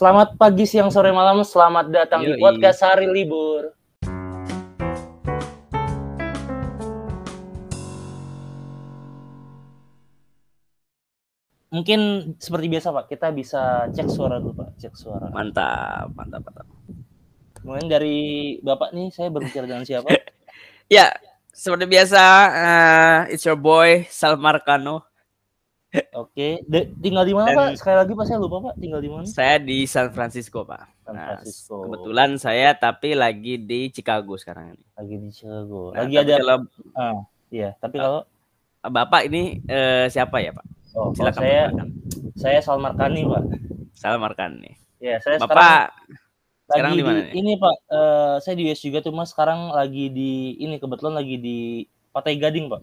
Selamat pagi, siang, sore, malam. Selamat datang di Yoi. podcast Hari Libur. Mungkin seperti biasa Pak, kita bisa cek suara dulu Pak, cek suara. Mantap, mantap, mantap. Mungkin dari Bapak nih, saya berbicara dengan siapa? Ya, seperti biasa, eh, it's your boy Salmar Kano. Oke, De- tinggal di mana Dan- Pak? Sekali lagi Pak, saya lupa Pak, tinggal di mana? Saya di San Francisco, Pak. San Nah, Francisco. kebetulan saya tapi lagi di Chicago sekarang ini. Lagi di Chicago. Nah, Lagi ada, kalau ah, iya. Tapi kalau Bapak ini eh, siapa ya, Pak? oh, Silakan saya, perkenalkan. saya Salmar Kani Pak. Salmar Khan nih. Ya, saya sekarang Bapak lagi sekarang di mana ini Pak, eh, saya di US juga tuh Mas. Sekarang lagi di ini kebetulan lagi di Pantai Gading Pak.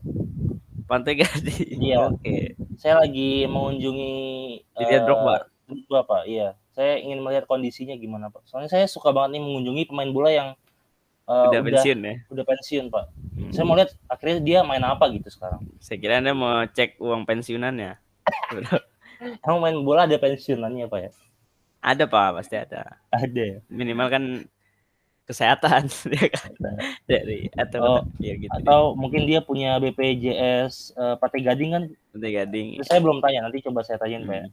Pantai Gading. Iya. Oke. Saya lagi mengunjungi Didier Drogba. Drogba Pak. Iya. Saya ingin melihat kondisinya gimana Pak. Soalnya saya suka banget nih mengunjungi pemain bola yang eh, Udah pensiun ya. udah pensiun Pak. Hmm. Saya mau lihat akhirnya dia main apa gitu sekarang. Saya kira Anda mau cek uang pensiunannya. Emang main bola ada pensiunannya Pak ya? ada, Pak, pasti ada. Ada. Minimal kan kesehatan ya kan? dari atau Oh, ya gitu. deh. Atau mungkin dia punya BPJS eh, Pantai Gading kan? Pantai Gading. Itu saya belum tanya. Nanti coba saya tanyain Pak.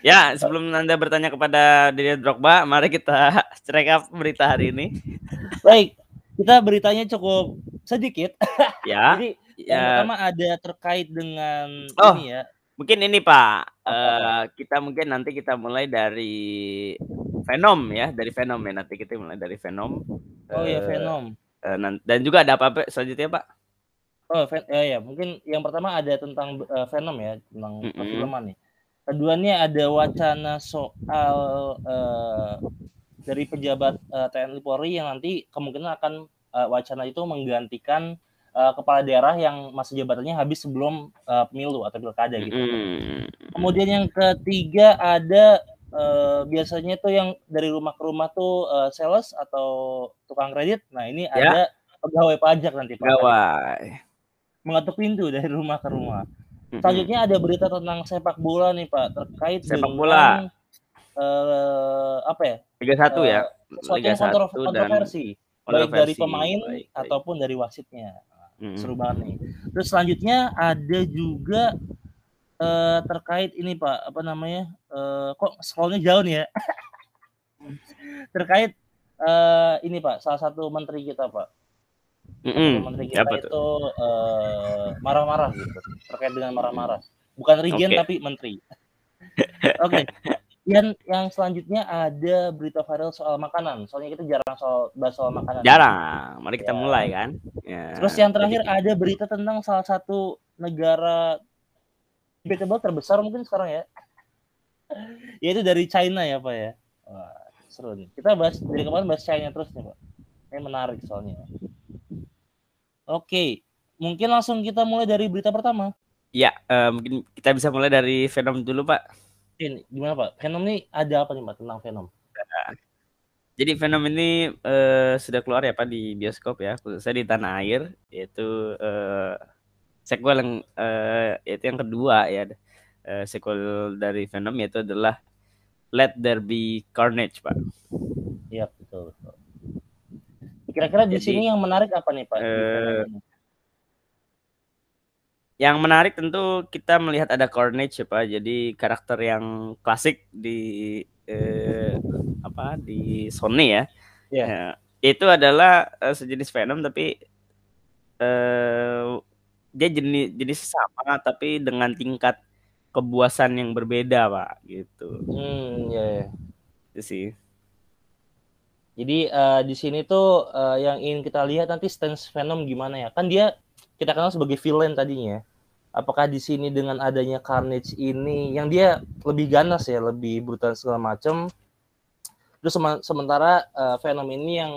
ya. Sebelum Anda bertanya kepada Didier Drogba, mari kita check up berita hari ini. Baik, kita beritanya cukup sedikit. Ya, Jadi yang ya pertama ada terkait dengan Oh. ini ya. Mungkin ini Pak, eh, kita mungkin nanti kita mulai dari Venom ya, dari Venom ya nanti kita mulai dari Venom. Oh ya Eh, Venom. eh, nan- dan juga ada apa apa selanjutnya Pak? Oh Ven- ya, ya mungkin yang pertama ada tentang eh, Venom ya tentang Mm-mm. perfilman nih. Keduanya ada wacana soal eh, dari pejabat eh, TNI Polri yang nanti kemungkinan akan eh, wacana itu menggantikan eh, kepala daerah yang masa jabatannya habis sebelum eh, pemilu atau pilkada gitu. Mm-mm. Kemudian yang ketiga ada eh, biasanya tuh yang dari rumah ke rumah tuh eh, sales atau tukang kredit. Nah ini Ya. ada pegawai pajak nanti Pak. Gawai. Mengetuk pintu dari rumah ke rumah. Selanjutnya ada berita tentang sepak bola nih Pak terkait Sepak dengan bola. eh, apa ya? 31 ya. Sesuatu Liga yang kontro- 1 dan kontroversi baik dari kontroversi. pemain Baik, baik. ataupun dari wasitnya. Mm-mm. Seru banget nih. Terus selanjutnya ada juga eh, terkait ini Pak, apa namanya? Eh, kok scrollnya jauh nih ya? terkait eh, ini Pak, salah satu menteri kita Pak. Satu menteri kita Apa itu eh, marah-marah gitu. Terkait dengan marah-marah. Bukan Regen Oke. tapi menteri. Oke. Yang yang selanjutnya ada berita viral soal makanan. Soalnya kita jarang soal bahas soal makanan. Jarang. Mari kita Ya. mulai kan. Ya. Terus yang terakhir Jadi- ada berita tentang salah satu negara debatable terbesar mungkin sekarang ya. Yaitu dari China ya Pak ya. Wah, seru nih. Kita bahas dari kemarin bahas China terus nih Pak. Ini menarik soalnya. Oke, mungkin langsung kita mulai dari berita pertama. Ya, eh, mungkin kita bisa mulai dari Venom dulu, Pak. Ini gimana Pak? Venom ini ada apa nih Pak tentang Venom? Jadi Venom ini eh, sudah keluar ya Pak di bioskop ya, khususnya di tanah air, yaitu eh, sequel yang eh, yaitu yang kedua ya, eh, sequel dari Venom yaitu adalah Let There Be Carnage, Pak. Iya betul. betul. Kira-kira di Jadi, sini yang menarik apa nih Pak? ini? Yang menarik tentu kita melihat ada Carnage ya Pak. Jadi karakter yang klasik di eh, apa di Sony ya. Iya. Ya, itu adalah eh, sejenis Venom tapi eh dia jenis jenis sama tapi dengan tingkat kebuasan yang berbeda Pak gitu. Hmm, ya. ya. Itu sih. Jadi eh, di sini tuh eh, yang ingin kita lihat nanti stance Venom gimana ya? Kan dia kita kenal sebagai villain tadinya. ya. Apakah di sini dengan adanya Carnage ini yang dia lebih ganas ya, lebih brutal segala macam. Terus sementara eh, Venom ini yang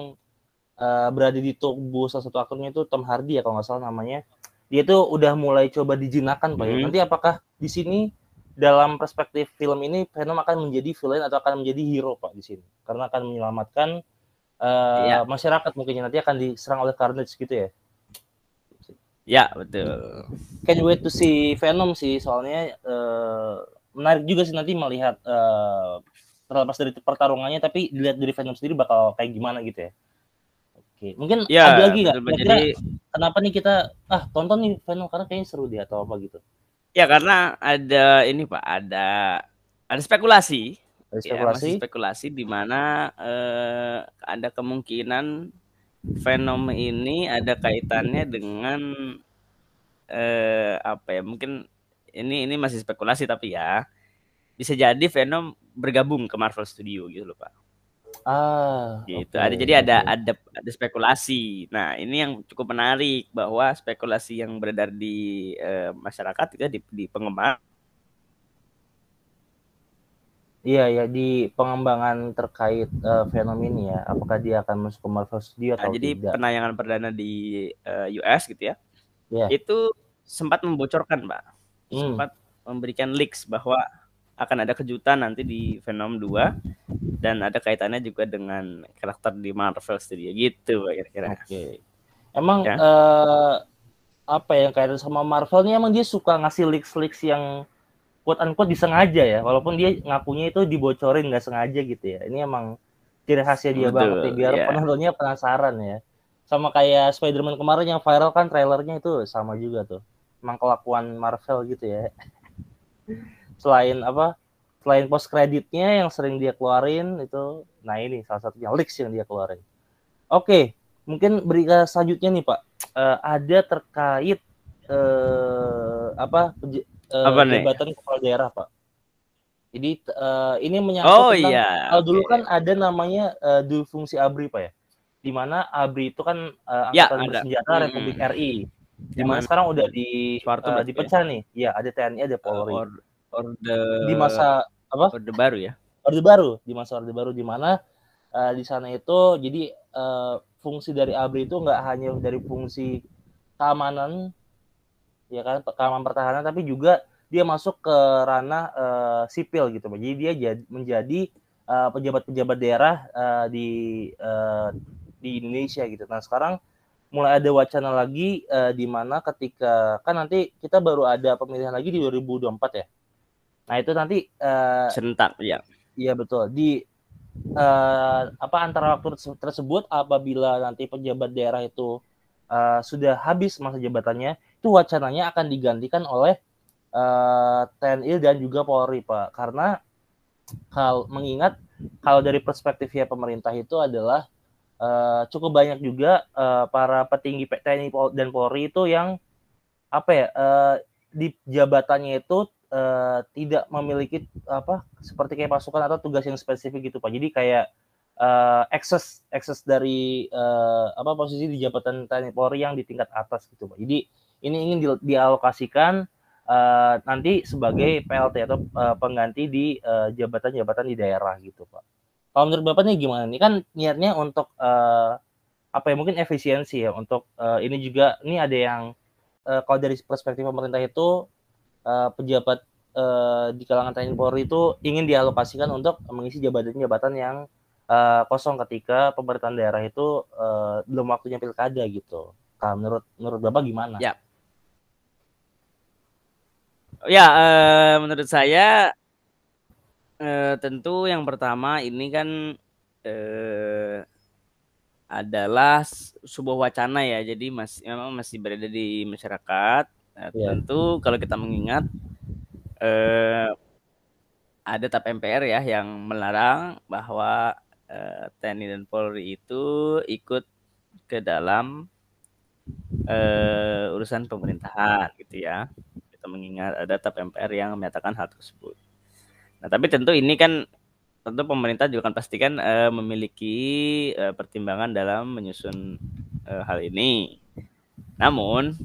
eh, berada di tubuh salah satu aktornya itu Tom Hardy ya kalau nggak salah namanya. Dia tuh udah mulai coba dijinakan Pak ya. Mhm. Nanti apakah di sini dalam perspektif film ini Venom akan menjadi villain atau akan menjadi hero Pak di sini? Karena akan menyelamatkan eh, Iya. masyarakat mungkin nanti akan diserang oleh Carnage gitu ya. Ya, betul. Can wait to see Venom sih soalnya eh, menarik juga sih nanti melihat eh, terlepas dari pertarungannya tapi dilihat dari Venom sendiri bakal kayak gimana gitu ya. Oke, mungkin Ya, ada lagi nggak? Jadi kenapa nih kita ah tonton nih Venom karena kayaknya seru dia atau apa gitu. ya karena ada ini Pak, ada ada spekulasi Ada Ya, spekulasi. spekulasi di mana eh, ada kemungkinan Venom ini ada kaitannya dengan eh, apa ya? Mungkin ini ini masih spekulasi tapi ya bisa jadi Venom bergabung ke Marvel Studio gitu loh Pak. Ah, Gitu. oke, Ada jadi ada ada ada spekulasi. Nah, ini yang cukup menarik bahwa spekulasi yang beredar di eh, masyarakat juga di, di penggemar Iya ya di pengembangan terkait eh, Venom ini ya, apakah dia akan masuk ke Marvel Studio Nah, atau jadi tidak? penayangan perdana di eh, US gitu ya. Iya. Itu sempat membocorkan, Pak. Hmm. Sempat memberikan leaks bahwa akan ada kejutan nanti di Venom 2 dan ada kaitannya juga dengan karakter di Marvel Studio gitu kira-kira. Oke. Emang Ya. eh, apa yang kaitan sama Marvel nih emang dia suka ngasih leaks-leaks yang quote unquote disengaja ya, walaupun dia ngakunya itu dibocorin nggak sengaja gitu ya. Ini emang ciri khasnya dia Betul, banget ya, biar iya. penontonnya penasaran ya. Sama kayak Spider-Man kemarin yang viral kan trailernya itu sama juga tuh. Emang kelakuan Marvel gitu ya. Selain apa? Selain post kreditnya yang sering dia keluarin itu, nah ini salah satunya leaks yang dia keluarin. Oke, mungkin berita selanjutnya nih Pak, Eh, ada terkait eh, apa eh, Apa nih? jabatan kepala daerah Pak. Jadi eh, ini menyangkut Oh tentang iya. kalau dulu oke. kan ada namanya eh, dual fungsi ABRI Pak ya, di mana ABRI itu kan eh, Ya, angkatan ada. bersenjata Mm-mm. Republik RI, di mana sekarang udah di Soeharto eh, berarti ya? dipecah nih, ya ada TNI ada Eh, Polri or- orde di masa apa orde baru ya. Orde Baru di masa Orde Baru di mana eh, di sana itu jadi eh, fungsi dari ABRI itu nggak hanya dari fungsi keamanan ya kan keamanan pertahanan tapi juga dia masuk ke ranah eh, sipil gitu. Jadi dia jadi, menjadi eh, pejabat-pejabat daerah eh, di eh, di Indonesia gitu. Nah, sekarang mulai ada wacana lagi eh, di mana ketika kan nanti kita baru ada pemilihan lagi di 2024 ya. Nah, itu nanti eh, Serentak ya. Iya betul. Di eh, apa antara waktu terse- tersebut apabila nanti pejabat daerah itu eh, sudah habis masa jabatannya, itu wacananya akan digantikan oleh eh, TNI dan juga Polri, Pak. Karena kalau mengingat kalau dari perspektifnya pemerintah itu adalah eh, cukup banyak juga eh, para petinggi TNI dan Polri itu yang apa ya eh, di jabatannya itu eh, tidak memiliki apa seperti kayak pasukan atau tugas yang spesifik gitu pak jadi kayak eh, akses akses dari eh, apa posisi di jabatan TNI Polri yang di tingkat atas gitu pak jadi ini ingin di- dialokasikan eh, nanti sebagai PLT atau eh, pengganti di eh, jabatan-jabatan di daerah gitu pak kalau menurut bapak nih gimana nih kan niatnya untuk eh, apa ya mungkin efisiensi ya untuk eh, ini juga ini ada yang eh, kalau dari perspektif pemerintah itu eh, pejabat eh, di kalangan TNI Polri itu ingin dialokasikan untuk mengisi jabatan-jabatan yang eh, kosong ketika pemerintahan daerah itu eh, belum waktunya pilkada gitu. Kalau menurut menurut Bapak gimana? Ya. Ya, eh, menurut saya eh, tentu yang pertama ini kan eh, adalah sebuah wacana ya. Jadi masih memang masih berada di masyarakat. Iya. Tentu kalau kita mengingat eh, ada TAP MPR ya yang melarang bahwa eh, TNI dan Polri itu ikut ke dalam eh, urusan pemerintahan gitu ya. Kita mengingat ada TAP MPR yang menyatakan hal tersebut. Nah, tapi tentu ini kan tentu pemerintah juga akan pastikan eh, memiliki eh, pertimbangan dalam menyusun eh, hal ini. Namun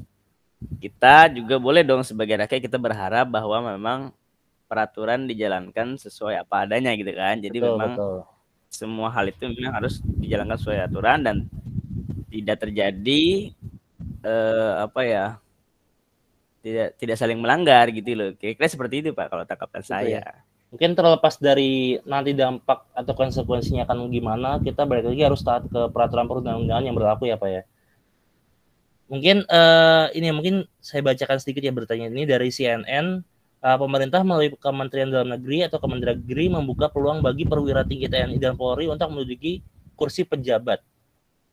kita juga boleh dong sebagai rakyat kita berharap bahwa memang peraturan dijalankan sesuai apa adanya gitu kan. Jadi betul, memang betul. semua hal itu memang harus dijalankan sesuai aturan dan tidak terjadi eh, apa ya tidak tidak saling melanggar gitu loh. Kira-kira seperti itu pak kalau tanggapan Gitu saya. Mungkin terlepas dari nanti dampak atau konsekuensinya akan gimana, kita balik lagi harus taat ke peraturan perundang-undangan yang berlaku ya Pak ya. Mungkin eh, ini mungkin saya bacakan sedikit ya beritanya ini dari CNN uh, pemerintah melalui Kementerian Dalam Negeri atau Kementerian Negeri membuka peluang bagi perwira tinggi TNI dan Polri untuk menduduki kursi pejabat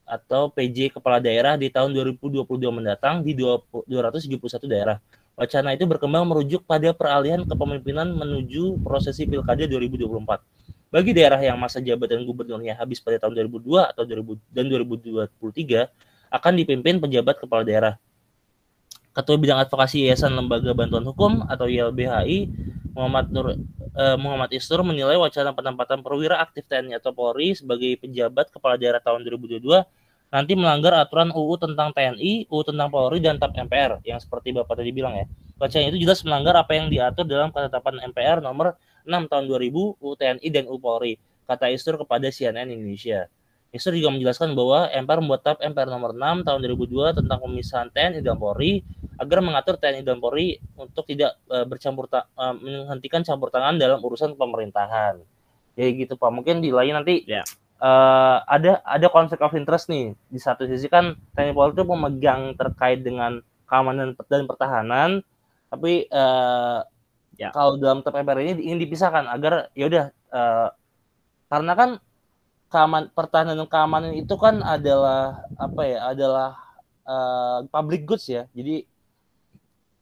atau PJ kepala daerah di tahun 2022 mendatang di 271 daerah. Wacana itu berkembang merujuk pada peralihan kepemimpinan menuju prosesi Pilkada 2024. Bagi daerah yang masa jabatan gubernurnya habis pada tahun 2002 atau 2000 dan 2023 akan dipimpin pejabat kepala daerah. Ketua Bidang Advokasi Yayasan Lembaga Bantuan Hukum atau YLBHI Muhammad Nur eh, Muhammad Istur menilai wacana penempatan perwira aktif TNI atau Polri sebagai pejabat kepala daerah tahun 2022 nanti melanggar aturan UU tentang TNI, UU tentang Polri dan TAP MPR yang seperti Bapak tadi bilang ya. Wacana itu jelas melanggar apa yang diatur dalam ketetapan MPR nomor 6 tahun 2000 UU TNI dan UU Polri, kata Istur kepada CNN Indonesia. Istur juga menjelaskan bahwa MPR membuat TAP MPR nomor 6 tahun 2002 tentang pemisahan TNI dan Polri agar mengatur TNI dan Polri untuk tidak uh, bercampur ta uh, menghentikan campur tangan dalam urusan pemerintahan. Ya gitu Pak. Mungkin di lain nanti yeah. uh, ada ada konflik of interest nih. Di satu sisi kan TNI Polri itu memegang terkait dengan keamanan dan pertahanan, tapi uh, ya. kalau dalam TAP MPR ini ingin dipisahkan agar ya udah uh, karena kan keaman pertahanan dan keamanan itu kan adalah apa ya adalah uh, public goods ya jadi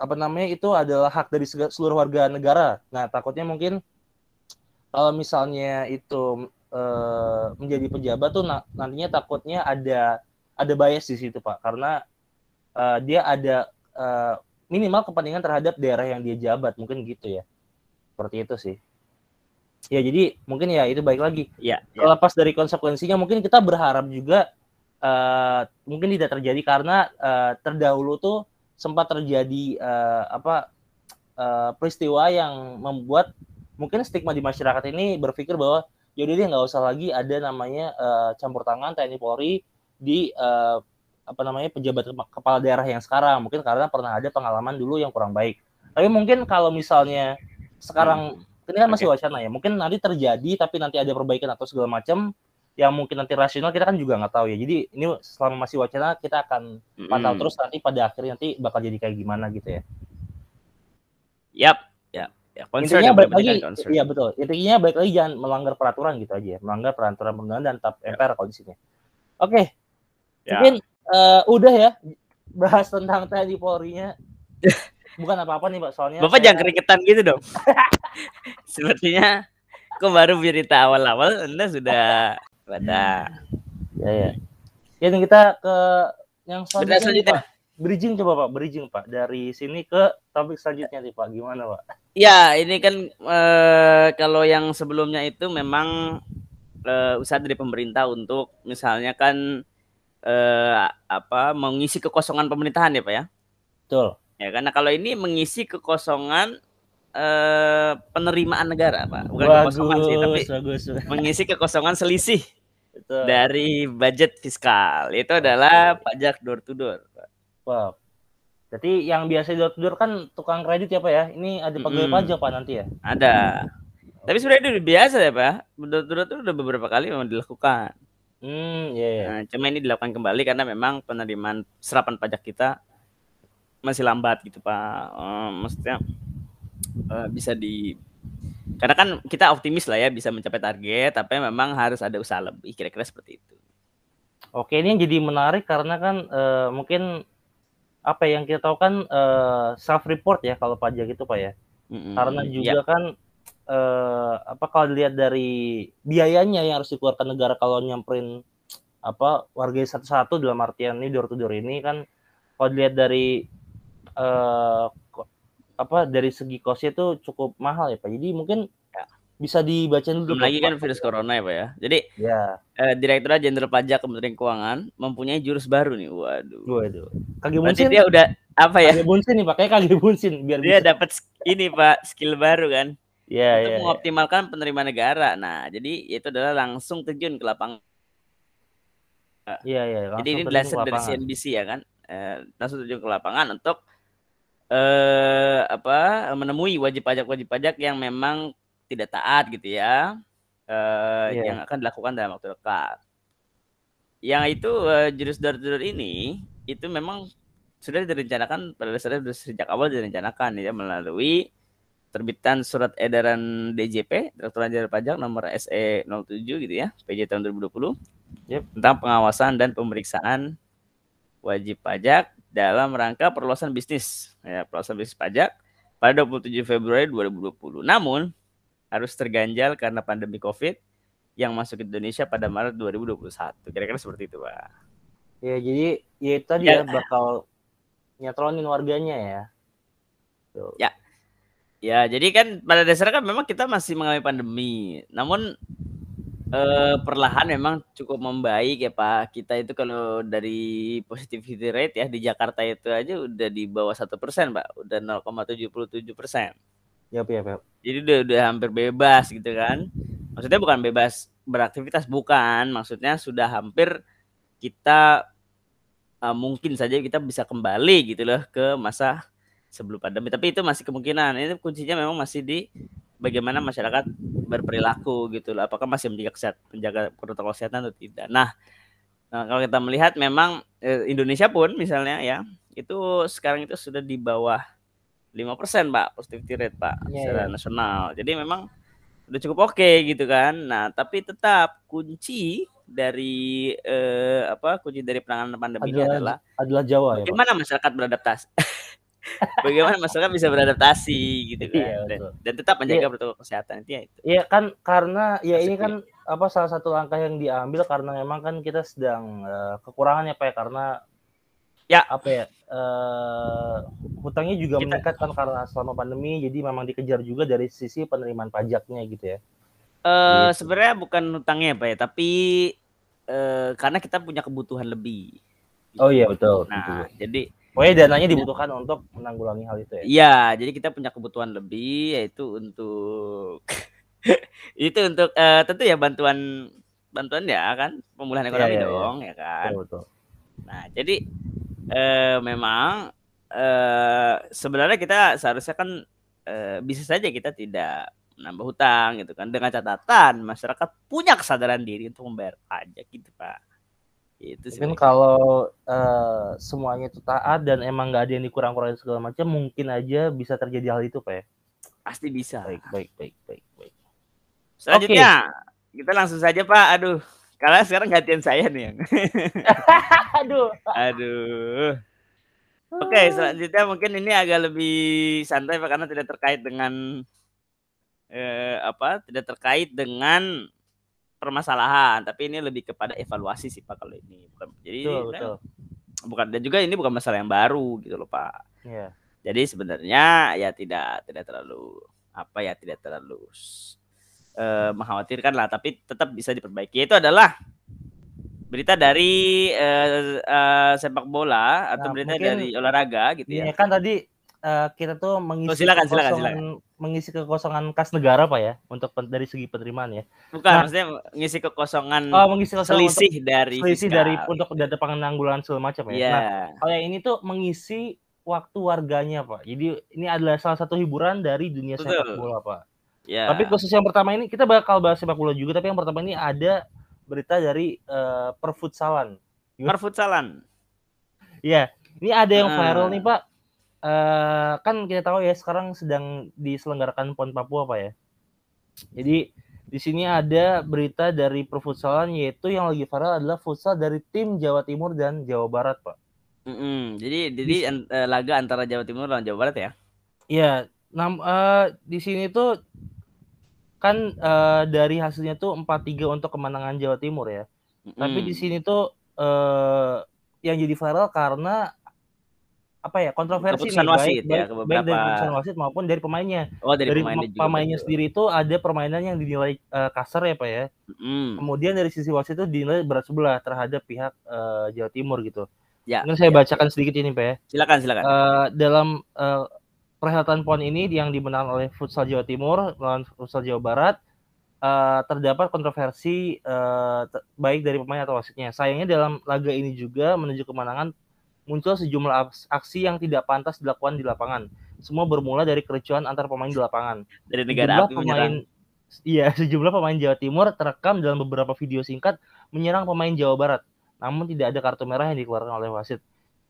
apa namanya itu adalah hak dari seluruh warga negara. Nah takutnya mungkin kalau misalnya itu uh, menjadi pejabat tuh nantinya takutnya ada ada bias di situ pak. Karena uh, dia ada uh, minimal kepentingan terhadap daerah yang dia jabat mungkin gitu ya. Seperti itu sih. Ya jadi mungkin ya itu baik lagi. Ya, ya. lepas dari konsekuensinya mungkin kita berharap juga uh, mungkin tidak terjadi karena uh, terdahulu tuh sempat terjadi uh, apa uh, peristiwa yang membuat mungkin stigma di masyarakat ini berpikir bahwa yaudah dia nggak usah lagi ada namanya uh, campur tangan TNI Polri di uh, apa namanya pejabat kepala daerah yang sekarang. Mungkin karena pernah ada pengalaman dulu yang kurang baik. Tapi mungkin kalau misalnya sekarang hmm. ini kan masih okay. wacana ya mungkin nanti terjadi tapi nanti ada perbaikan atau segala macam yang mungkin nanti rasional kita kan juga nggak tahu ya jadi ini selama masih wacana kita akan pantau mm. terus nanti pada akhirnya nanti bakal jadi kayak gimana gitu ya yap ya ya intinya baik lagi iya betul intinya baik lagi jangan melanggar peraturan gitu aja ya. melanggar peraturan perundangan dan tap ya. MPR kalau di sini oke okay. ya. mungkin uh, udah ya bahas tentang tadi Polri-nya bukan apa-apa nih Pak, soalnya Bapak saya... jangan keringetan gitu dong. Sepertinya kok baru berita awal-awal Anda sudah pada ya ya. Ya kita ke yang selanjutnya, selanjutnya. Pak. Bridging coba Pak, bridging Pak dari sini ke topik selanjutnya nih Pak. Gimana Pak? Ya, ini kan e, kalau yang sebelumnya itu memang e, usaha dari pemerintah untuk misalnya kan e, apa mengisi kekosongan pemerintahan ya Pak ya. Betul. Ya, karena kalau ini mengisi kekosongan eh, penerimaan negara, Pak. Bukan bagus, kekosongan sih, tapi bagus. mengisi kekosongan selisih Betul. dari budget fiskal. Itu adalah pajak door to door, Pak. Wow. Jadi yang biasa door to door kan tukang kredit ya, Pak ya? Ini ada pegawai hmm. pajak, Pak, nanti ya? Ada. Tapi sebenarnya itu biasa ya, Pak. Door to door itu udah beberapa kali memang dilakukan. Hmm, iya. Yeah, yeah. Nah, cuma ini dilakukan kembali karena memang penerimaan serapan pajak kita masih lambat gitu pak uh, maksudnya uh, bisa di karena kan kita optimis lah ya bisa mencapai target tapi memang harus ada usaha lebih kira-kira seperti itu oke ini yang jadi menarik karena kan uh, mungkin apa yang kita tahu kan uh, self report ya kalau pajak itu pak ya mm-hmm. karena juga ya. kan uh, apa kalau dilihat dari biayanya yang harus dikeluarkan negara kalau nyamperin apa warga satu-satu dalam artian ini door to door ini kan kalau dilihat dari uh, apa dari segi kosnya itu cukup mahal ya Pak. Jadi mungkin ya. bisa dibaca dulu. Belum lagi kan virus corona ya Pak ya. Jadi ya. Uh, Direktur Jenderal Pajak Kementerian Keuangan mempunyai jurus baru nih. Waduh. Waduh. Kaki bunsin. dia udah apa ya? Kaki bunsin nih pakai kaki bunsin biar dia dapat ini Pak skill baru kan. Ya, untuk ya, mengoptimalkan ya. penerima negara. Nah, jadi itu adalah langsung terjun ke lapangan. Iya, iya. Jadi ini dilansir dari CNBC ya kan. Eh, langsung terjun ke lapangan untuk eh apa menemui wajib pajak wajib pajak yang memang tidak taat gitu ya eh yeah. yang akan dilakukan dalam waktu dekat yang itu uh, jurus door ini itu memang sudah direncanakan pada dasarnya sudah sejak awal direncanakan ya melalui terbitan surat edaran DJP Direktur Jenderal Pajak nomor SE 07 gitu ya PJ tahun 2020 Yep. tentang pengawasan dan pemeriksaan wajib pajak dalam rangka perluasan bisnis ya perluasan bisnis pajak pada 27 Februari 2020. Namun harus terganjal karena pandemi Covid yang masuk ke Indonesia pada Maret 2021. Kira-kira seperti itu, Pak. Ya jadi ya itu tadi Ya. ya bakal nyetronin warganya ya. Tuh. Ya. Ya, jadi kan pada dasarnya kan memang kita masih mengalami pandemi. Namun eh, perlahan memang cukup membaik ya Pak. Kita itu kalau dari positivity rate ya di Jakarta itu aja udah di bawah satu persen Pak, udah 0,77 persen. Yap, yap, yap. Jadi udah, udah hampir bebas gitu kan. Maksudnya bukan bebas beraktivitas bukan, maksudnya sudah hampir kita eh, mungkin saja kita bisa kembali gitu loh ke masa sebelum pandemi. Tapi itu masih kemungkinan. Ini kuncinya memang masih di bagaimana masyarakat berperilaku gitu loh. Apakah masih menjaga kesehatan, menjaga protokol kesehatan atau tidak. Nah, nah, kalau kita melihat memang eh, Indonesia pun misalnya ya, itu sekarang itu sudah di bawah 5% Pak positivity rate Pak Iya, secara iya. nasional. Jadi memang udah cukup oke gitu kan. Nah, tapi tetap kunci dari eh, apa kunci dari penanganan pandemi ini adalah Adalah adalah Jawa ya, bagaimana masyarakat beradaptasi. bagaimana masyarakat bisa beradaptasi gitu kan. Iya, dan, dan tetap menjaga protokol kesehatan itu ya itu. Iya kan karena ya ini Asik, kan apa salah satu langkah yang diambil karena memang kan kita sedang eh, kekurangan ya Pak ya, karena Ya. apa ya eh, hutangnya juga Kita- meningkat kan karena selama pandemi jadi memang dikejar juga dari sisi penerimaan pajaknya gitu ya. Eh Gitu. sebenarnya bukan hutangnya Pak ya, tapi eh, karena kita punya kebutuhan lebih. Oh iya betul. Nah, betul. jadi Pokoknya dananya dibutuhkan untuk menanggulangi hal itu ya. Iya, jadi kita punya kebutuhan lebih yaitu untuk itu untuk eh, tentu ya bantuan bantuan ya kan pemulihan Iya, ekonomi iya, iya. dong ya kan. Betul, betul. Nah, jadi eh, memang eh, sebenarnya kita seharusnya kan eh, bisa saja kita tidak menambah hutang gitu kan dengan catatan masyarakat punya kesadaran diri untuk membayar pajak gitu Pak. Itu sih. Mungkin kalau eh, semuanya itu taat dan emang nggak ada yang dikurang-kurangin segala macam, mungkin aja bisa terjadi hal itu, Pak. ya. pasti bisa. Baik, baik, baik, baik, baik. Selanjutnya kita langsung saja Pak. Aduh, karena sekarang gantian saya nih yang. Aduh. Aduh. Oke, selanjutnya mungkin ini agak lebih santai Pak karena tidak terkait dengan eh, apa? Tidak terkait dengan permasalahan, tapi ini lebih kepada evaluasi sih Pak kalau ini. Bukan jadi Betul, sebenarnya betul. bukan dan juga ini bukan masalah yang baru gitu loh Pak. Iya. Jadi sebenarnya ya tidak tidak terlalu apa ya tidak terlalu eh, mengkhawatirkan lah, tapi tetap bisa diperbaiki. Itu adalah berita dari eh, eh, sepak bola atau Nah, berita mungkin- dari olahraga gitu Iya ya. kan tadi eh, kita tuh mengisi Oh, silakan, silakan, kekosongan mengisi kekosongan kas negara Pak ya untuk dari segi penerimaan ya. Bukan Nah. maksudnya ngisi kekosongan Oh, mengisi kekosongan untuk selisih dari selisih fiskal. dari untuk data penanggulangan segala macam ya. Iya. Nah, kalau yang ini tuh mengisi waktu warganya Pak. Jadi ini adalah salah satu hiburan dari dunia Betul. sepak bola Pak. Ya. Tapi khusus yang pertama ini kita bakal bahas sepak bola juga, tapi yang pertama ini ada berita dari eh, perfutsalan. perfutsalan. Iya, ini ada yang Ah. viral nih Pak. Eh, kan kita tahu ya sekarang sedang diselenggarakan PON Papua Pak ya. Jadi di sini ada berita dari perfutsalan yaitu yang lagi viral adalah futsal dari tim Jawa Timur dan Jawa Barat Pak. Mm-mm. Jadi jadi an- eh, laga antara Jawa Timur dan Jawa Barat ya. Iya, nam eh, di sini tuh kan eh, dari hasilnya tuh 4-3 untuk kemenangan Jawa Timur ya. Tapi di sini tuh eh yang jadi viral karena apa ya kontroversi Keputusan nih wasit baik, ya, ke baik dari beberapa- keputusan wasit maupun dari pemainnya. Oh dari, Dari, pemainnya pem- juga. pemainnya betul. sendiri itu ada permainan yang dinilai eh, kasar ya pak ya. Mm. Kemudian dari sisi wasit itu dinilai berat sebelah terhadap pihak eh, Jawa Timur gitu. Ya. Mungkin saya ya, bacakan sedikit ini pak ya. Silakan silakan. Eh, dalam eh, perhelatan PON ini yang dimenangkan oleh Futsal Jawa Timur melawan Futsal Jawa Barat eh, terdapat kontroversi te- baik dari pemain atau wasitnya. Sayangnya dalam laga ini juga menuju kemenangan muncul sejumlah aks- aksi yang tidak pantas dilakukan di lapangan. Semua bermula dari kericuan antar pemain di lapangan. dari negara Sejumlah api pemain menyerang. Iya, sejumlah pemain Jawa Timur terekam dalam beberapa video singkat menyerang pemain Jawa Barat. Namun tidak ada kartu merah yang dikeluarkan oleh wasit.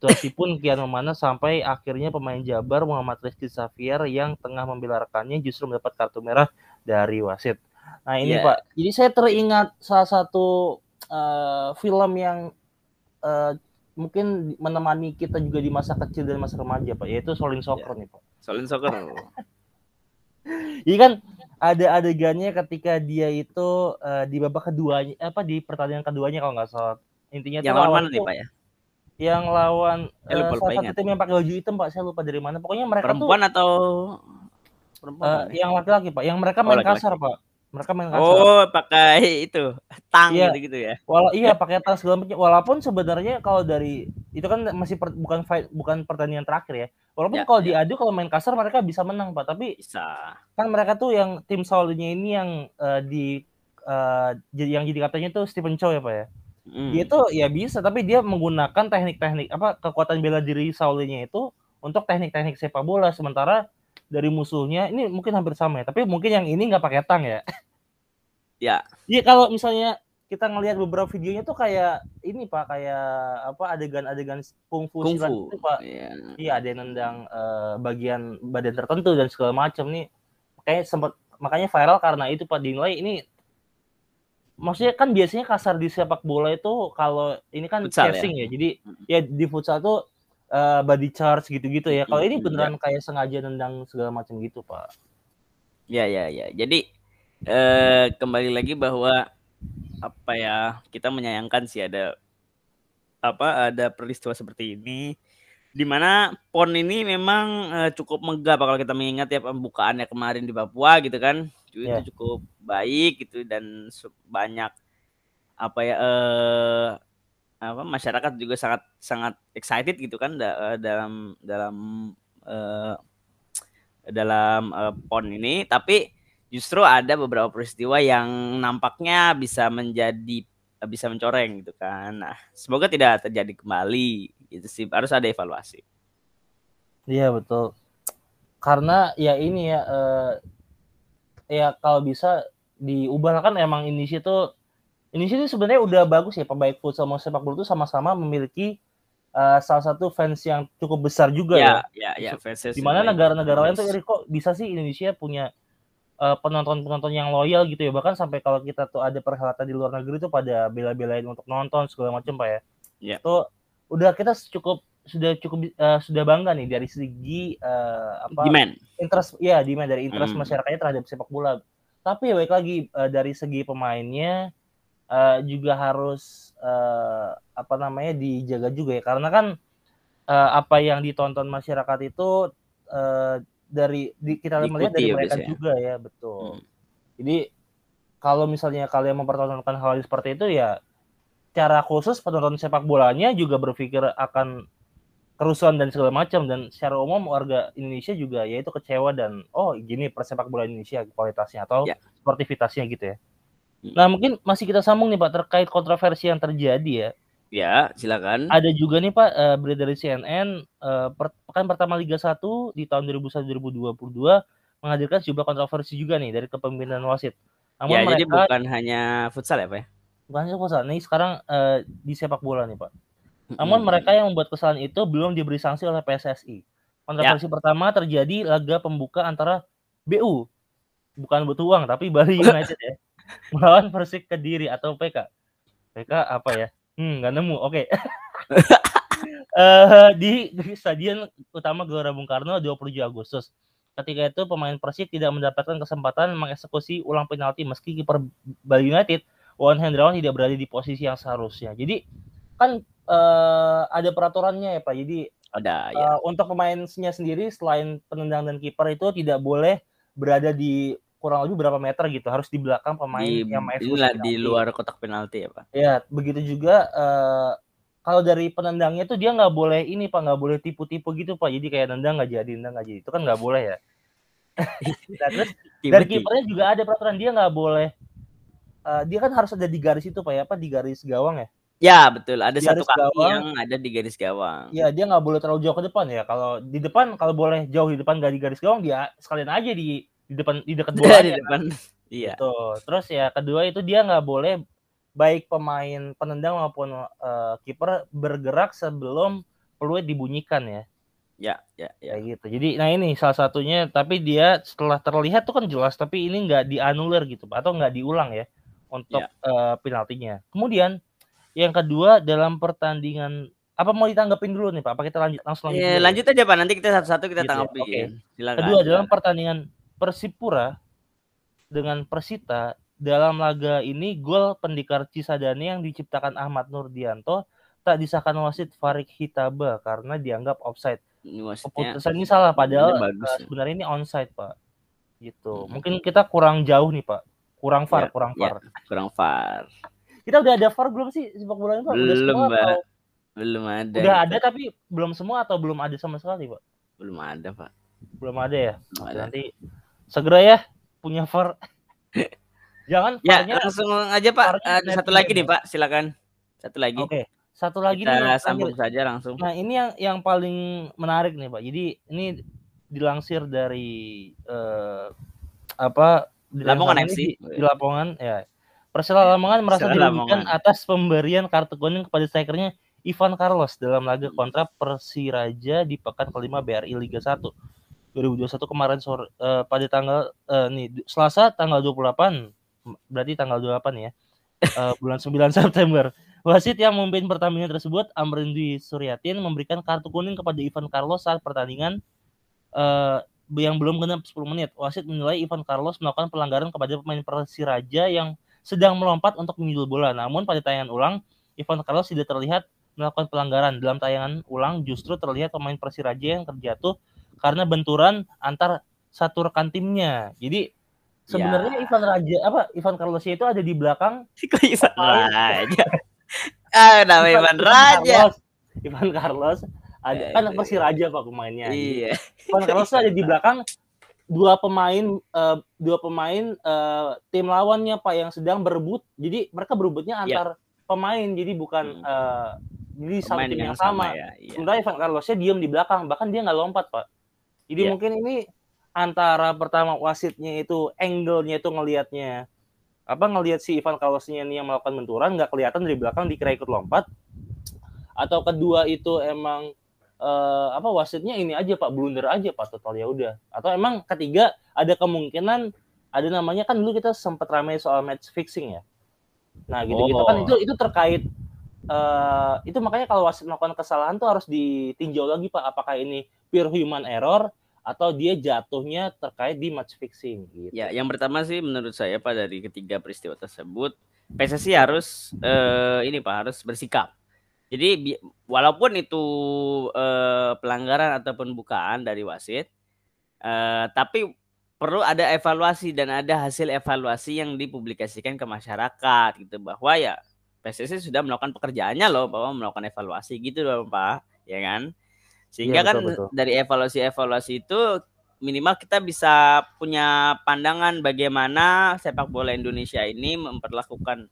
Situasi pun kian memanas sampai akhirnya pemain Jabar Muhammad Rizky Xavier yang tengah membela rekannya justru mendapat kartu merah dari wasit. Nah ini Iya. Pak, jadi saya teringat salah satu uh, film yang uh, mungkin menemani kita juga di masa kecil dan masa remaja Pak, yaitu Solin Soccer nih Pak. Solin Soccer. Jadi kan ada adegannya ketika dia itu uh, di babak keduanya apa di pertandingan keduanya kalau nggak salah intinya yang tuh lawan mana tuh nih Pak ya? yang lawan uh, lupa- lupa salah satu tim yang pakai baju hitam Pak, saya lupa dari mana. Pokoknya mereka tuh Perempuan atau perempuan? uh, yang laki-laki Pak, yang mereka Oh, main laki-laki. kasar Pak. Mereka main kasar. Oh, pakai itu tang Iya. gitu-gitu ya. Wala iya pakai tas segala macam. Walaupun sebenarnya kalau dari itu kan masih per- bukan fight bukan pertandingan terakhir ya. Walaupun Ya, kalau ya. diadu kalau main kasar mereka bisa menang Pak, tapi Bisa. kan mereka tuh yang tim Saulinya ini yang uh, di uh, yang jadi katanya tuh Stephen Chow ya Pak ya. Hmm. Dia tuh ya bisa tapi dia menggunakan teknik-teknik apa kekuatan bela diri Saulinya itu untuk teknik-teknik sepak bola sementara dari musuhnya ini mungkin hampir sama ya, tapi mungkin yang ini nggak pakai tang ya. Ya. Iya kalau misalnya kita ngelihat beberapa videonya tuh kayak ini Pak, kayak apa adegan-adegan kungfu Kungfu. itu Pak. Iya. Iya, ada yang nendang eh, bagian badan tertentu dan segala macam nih. Kayak sempat makanya viral karena itu Pak dinilai ini maksudnya kan biasanya kasar di sepak bola itu kalau ini kan Futsal ya? casing ya. Jadi Mm. ya di futsal tuh eh, body charge gitu-gitu ya. Kalau ini Mm, beneran kayak sengaja nendang segala macam gitu, Pak. Ya, ya, ya. Jadi eh kembali lagi bahwa apa ya kita menyayangkan sih ada apa ada peristiwa seperti ini di mana pon ini memang eh, cukup megah Pak, kalau kita mengingat ya pembukaannya kemarin di Papua gitu kan itu Ya. cukup baik gitu dan banyak apa ya eh apa masyarakat juga sangat sangat excited gitu kan da- eh, dalam dalam eh, dalam eh, pon ini tapi justru ada beberapa peristiwa yang nampaknya bisa menjadi bisa mencoreng gitu kan. Nah, semoga tidak terjadi kembali gitu sih. Harus ada evaluasi. Iya, betul. Karena ya ini ya eh, ya kalau bisa diubah kan emang Indonesia tuh Indonesia itu sebenarnya udah bagus ya pemain futsal sama sepak bola itu sama-sama memiliki eh, salah satu fans yang cukup besar juga ya. Ya, ya, ya. Di mana baik. negara-negara lain tuh kok bisa sih Indonesia punya eh, penonton-penonton yang loyal gitu ya. Bahkan sampai kalau kita tuh ada perhelatan di luar negeri tuh pada bela-belain untuk nonton segala macam Pak ya. Ya. Tuh udah kita cukup sudah cukup eh, sudah bangga nih dari segi eh, apa demand. interest ya demand dari interest Hmm. masyarakatnya terhadap sepak bola. Tapi ya baik lagi eh, dari segi pemainnya eh, juga harus eh, apa namanya dijaga juga ya karena kan eh, apa yang ditonton masyarakat itu eh, dari di, kita melihat Diikuti dari ya mereka biasanya. juga ya betul. Hmm. Jadi kalau misalnya kalian mempertontonkan hal yang seperti itu ya cara khusus penonton sepak bolanya juga berpikir akan kerusuhan dan segala macam dan secara umum warga Indonesia juga yaitu kecewa dan oh gini persepak bola Indonesia kualitasnya atau Ya. sportivitasnya gitu ya. Hmm. Nah mungkin masih kita sambung nih Pak terkait kontroversi yang terjadi ya. Ya, silakan. Ada juga nih Pak eh, berita dari CNN eh, per- pekan pertama Liga 1 di tahun 2021-2022 menghadirkan sejumlah kontroversi juga nih dari kepemimpinan wasit. Namun ya, jadi mereka bukan hanya futsal ya, Pak ya? bukan hanya futsal, nih sekarang eh, di sepak bola nih Pak. Namun Mm. mereka yang membuat kesalahan itu belum diberi sanksi oleh PSSI. Kontroversi pertama terjadi laga pembuka antara BU, bukan butuh uang tapi Bali United ya, melawan Persik Kediri atau PK. PK apa ya? Hmm, nggak nemu. Oke. Eh, di, di Stadion Utama Gelora Bung Karno 27 Agustus. Ketika itu pemain Persik tidak mendapatkan kesempatan mengeksekusi ulang penalti meski kiper Bali United Wan Hendrawan tidak berada di posisi yang seharusnya. Jadi kan eh, ada peraturannya ya Pak. Jadi Ada ya. eh, untuk pemainnya sendiri selain penendang dan kiper itu tidak boleh berada di kurang lebih berapa meter gitu. Harus di belakang pemain Di yang mengeksekusi inilah di luar kotak penalti ya, Pak. Ya, begitu juga eh, kalau dari penendangnya tuh dia nggak boleh ini Pak, nggak boleh tipu-tipu gitu Pak. Jadi kayak nendang nggak jadi, nendang nggak jadi. Itu kan nggak boleh ya. nah, terus dari kipernya juga ada peraturan dia nggak boleh eh, dia kan harus ada di garis itu Pak ya, apa di garis gawang ya? Ya, betul. Ada Di satu garis kaki gawang. yang ada di garis gawang. Ya, dia nggak boleh terlalu jauh ke depan ya. Kalau di depan kalau boleh jauh di depan nggak di garis gawang dia sekalian aja di di depan di dekat di bolanya. depan. Iya. Tuh. Terus ya kedua itu dia nggak boleh baik pemain penendang maupun eh, kiper bergerak sebelum peluit dibunyikan ya. Ya, ya, ya. Kayak gitu. Jadi nah ini salah satunya tapi dia setelah terlihat tuh kan jelas tapi ini nggak dianulir gitu atau nggak diulang ya untuk Ya. eh, penaltinya. Kemudian yang kedua dalam pertandingan apa mau ditanggapin dulu nih Pak? Apa kita lanjut langsung lanjut? Ya, ya? lanjut aja Pak, nanti kita satu-satu kita Gitu ya, tanggapi. oke. Silakan. Kedua dalam pertandingan Persipura dengan Persita dalam laga ini gol pendekar Cisadane yang diciptakan Ahmad Nurdianto tak disahkan wasit Farid Hitaba karena dianggap offside. Keputusan ini salah padahal ini bagus eh, ya. sebenarnya ini onside, Pak. Gitu. Hmm. Mungkin kita kurang jauh nih, Pak. Kurang VAR, Ya, kurang ya. VAR. kurang far. Kita udah ada VAR belum sih sepak bola ini, Pak? Udah Belum, semua Pak. atau Belum ada. udah kita. ada tapi belum semua atau belum ada sama sekali, Pak? Belum ada, Pak. Belum ada ya. Belum ada. Nanti segera ya punya VAR. Jangan Ya, langsung aja Pak. VAR-nya Ada satu lagi nih ya. Pak, silakan. Satu lagi. Oke. Satu lagi kita nih sambung terakhir. saja langsung. Nah, ini yang yang paling menarik nih, Pak. Jadi ini dilansir dari eh, apa di Lamongan ini FC. di, di Lamongan ya. Persela Lamongan merasa dirugikan atas pemberian kartu kuning kepada strikernya Ivan Carlos dalam laga kontra Persiraja di pekan kelima BRI Liga 1 2021 kemarin sore eh, pada tanggal eh, nih Selasa tanggal 28 berarti tanggal 28 ya. eh, bulan 9 September. Wasit yang memimpin pertandingan tersebut, Amrin Dwi Suryatin, memberikan kartu kuning kepada Ivan Carlos saat pertandingan eh, yang belum genap 10 menit. Wasit menilai Ivan Carlos melakukan pelanggaran kepada pemain Persiraja yang sedang melompat untuk menyundul bola. Namun pada tayangan ulang, Ivan Carlos tidak terlihat melakukan pelanggaran. Dalam tayangan ulang justru terlihat pemain Persiraja yang terjatuh karena benturan antar satu rekan timnya. Jadi sebenarnya Ya. Ivan Raja apa Ivan Carlos itu ada di belakang Kok Ivan. Raja? Ah, nama Ivan Raja. Carlos. Ivan Carlos ada Ya, kan itu. Persiraja Pak pemainnya. Iya. Ivan Carlos ada di belakang dua pemain eh, dua pemain eh, tim lawannya Pak yang sedang berebut. Jadi mereka berebutnya antar pemain jadi bukan Hmm. eh, jadi satu tim yang yang sama. ya. Iya. Sementara Ivan Carlosnya diam di belakang, bahkan dia nggak lompat, Pak. Jadi Iya. mungkin ini antara pertama wasitnya itu angle-nya itu ngelihatnya apa ngelihat si Ivan Carlosnya ini yang melakukan benturan nggak kelihatan dari belakang dikira ikut lompat atau kedua itu emang eh, apa wasitnya ini aja Pak blunder aja Pak total ya udah atau emang ketiga ada kemungkinan ada namanya kan dulu kita sempat ramai soal match fixing ya nah gitu-gitu kan Oh. itu itu terkait eh itu makanya kalau wasit melakukan kesalahan tuh harus ditinjau lagi Pak apakah ini pure human error atau dia jatuhnya terkait di match fixing gitu. Ya, yang pertama sih menurut saya Pak dari ketiga peristiwa tersebut PSSI harus eh, ini Pak harus bersikap. Jadi walaupun itu eh, pelanggaran ataupun bukaan dari wasit, eh, tapi perlu ada evaluasi dan ada hasil evaluasi yang dipublikasikan ke masyarakat gitu bahwa ya PSSI sudah melakukan pekerjaannya loh bahwa melakukan evaluasi gitu loh Pak, ya kan? Sehingga Iya, kan betul, betul. dari evaluasi-evaluasi itu minimal kita bisa punya pandangan bagaimana sepak bola Indonesia ini memperlakukan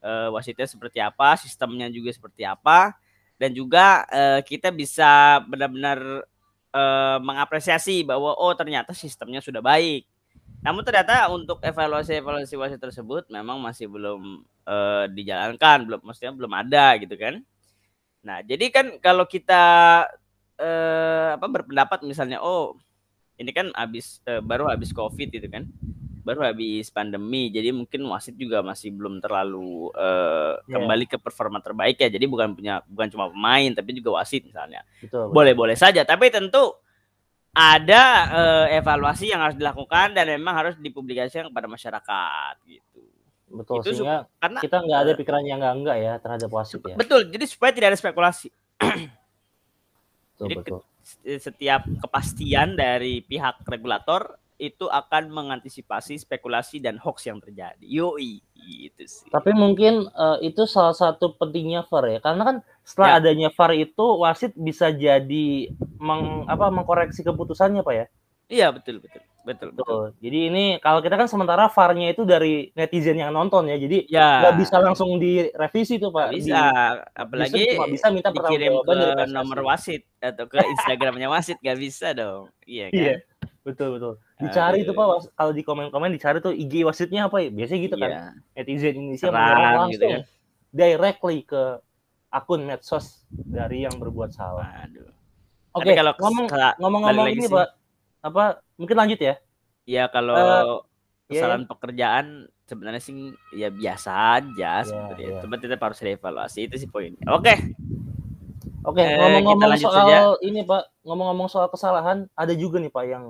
eh, wasitnya seperti apa, sistemnya juga seperti apa, dan juga eh, kita bisa benar-benar eh, mengapresiasi bahwa oh ternyata sistemnya sudah baik. Namun ternyata untuk evaluasi-evaluasi wasit tersebut memang masih belum eh, dijalankan, belum maksudnya belum ada gitu kan. Nah, jadi kan kalau kita eh, apa berpendapat misalnya oh ini kan habis eh, baru habis covid gitu kan baru habis pandemi jadi mungkin wasit juga masih belum terlalu eh, Iya. kembali ke performa terbaik ya jadi bukan punya bukan cuma pemain tapi juga wasit misalnya Betul. betul. boleh-boleh saja tapi tentu ada eh, evaluasi yang harus dilakukan dan memang harus dipublikasikan kepada masyarakat gitu Betul Itu sehingga karena kita nggak ada pikiran yang nggak enggak ya terhadap wasit ya. betul jadi supaya tidak ada spekulasi Betul, jadi betul. setiap kepastian dari pihak regulator itu akan mengantisipasi spekulasi dan hoax yang terjadi. Yoi, gitu sih. Tapi mungkin eh, itu salah satu pentingnya VAR ya. Karena kan setelah Ya. adanya VAR itu wasit bisa jadi meng, apa mengkoreksi keputusannya Pak ya. Iya betul betul betul betul. Betul. Jadi ini kalau kita kan sementara VAR-nya itu dari netizen yang nonton ya. Jadi Ya. nggak bisa langsung direvisi tuh Pak. Di- bisa, justru apalagi cuma bisa minta dikirim dari ke PSSI. nomor wasit atau ke Instagramnya wasit nggak bisa dong. Iya kan? Iya. Betul betul. Dicari Aduh. tuh Pak was- kalau di komen-komen dicari tuh IG wasitnya apa ya? Biasanya gitu kan. Iya. Netizen Indonesia menyerang gitu langsung kan. directly ke akun medsos dari yang berbuat salah. Waduh. Oke, Tapi kalau ngomong ngomong-ngomong ini sih. Pak, apa mungkin lanjut ya? Ya kalau Eh, kesalahan pekerjaan sebenarnya sih ya biasa aja sebenarnya. iya. Cuma tetap harus dievaluasi itu sih poinnya. Oke. Oke, Eh, ngomong-ngomong soal saja. ini Pak, ngomong-ngomong soal kesalahan, ada juga nih Pak yang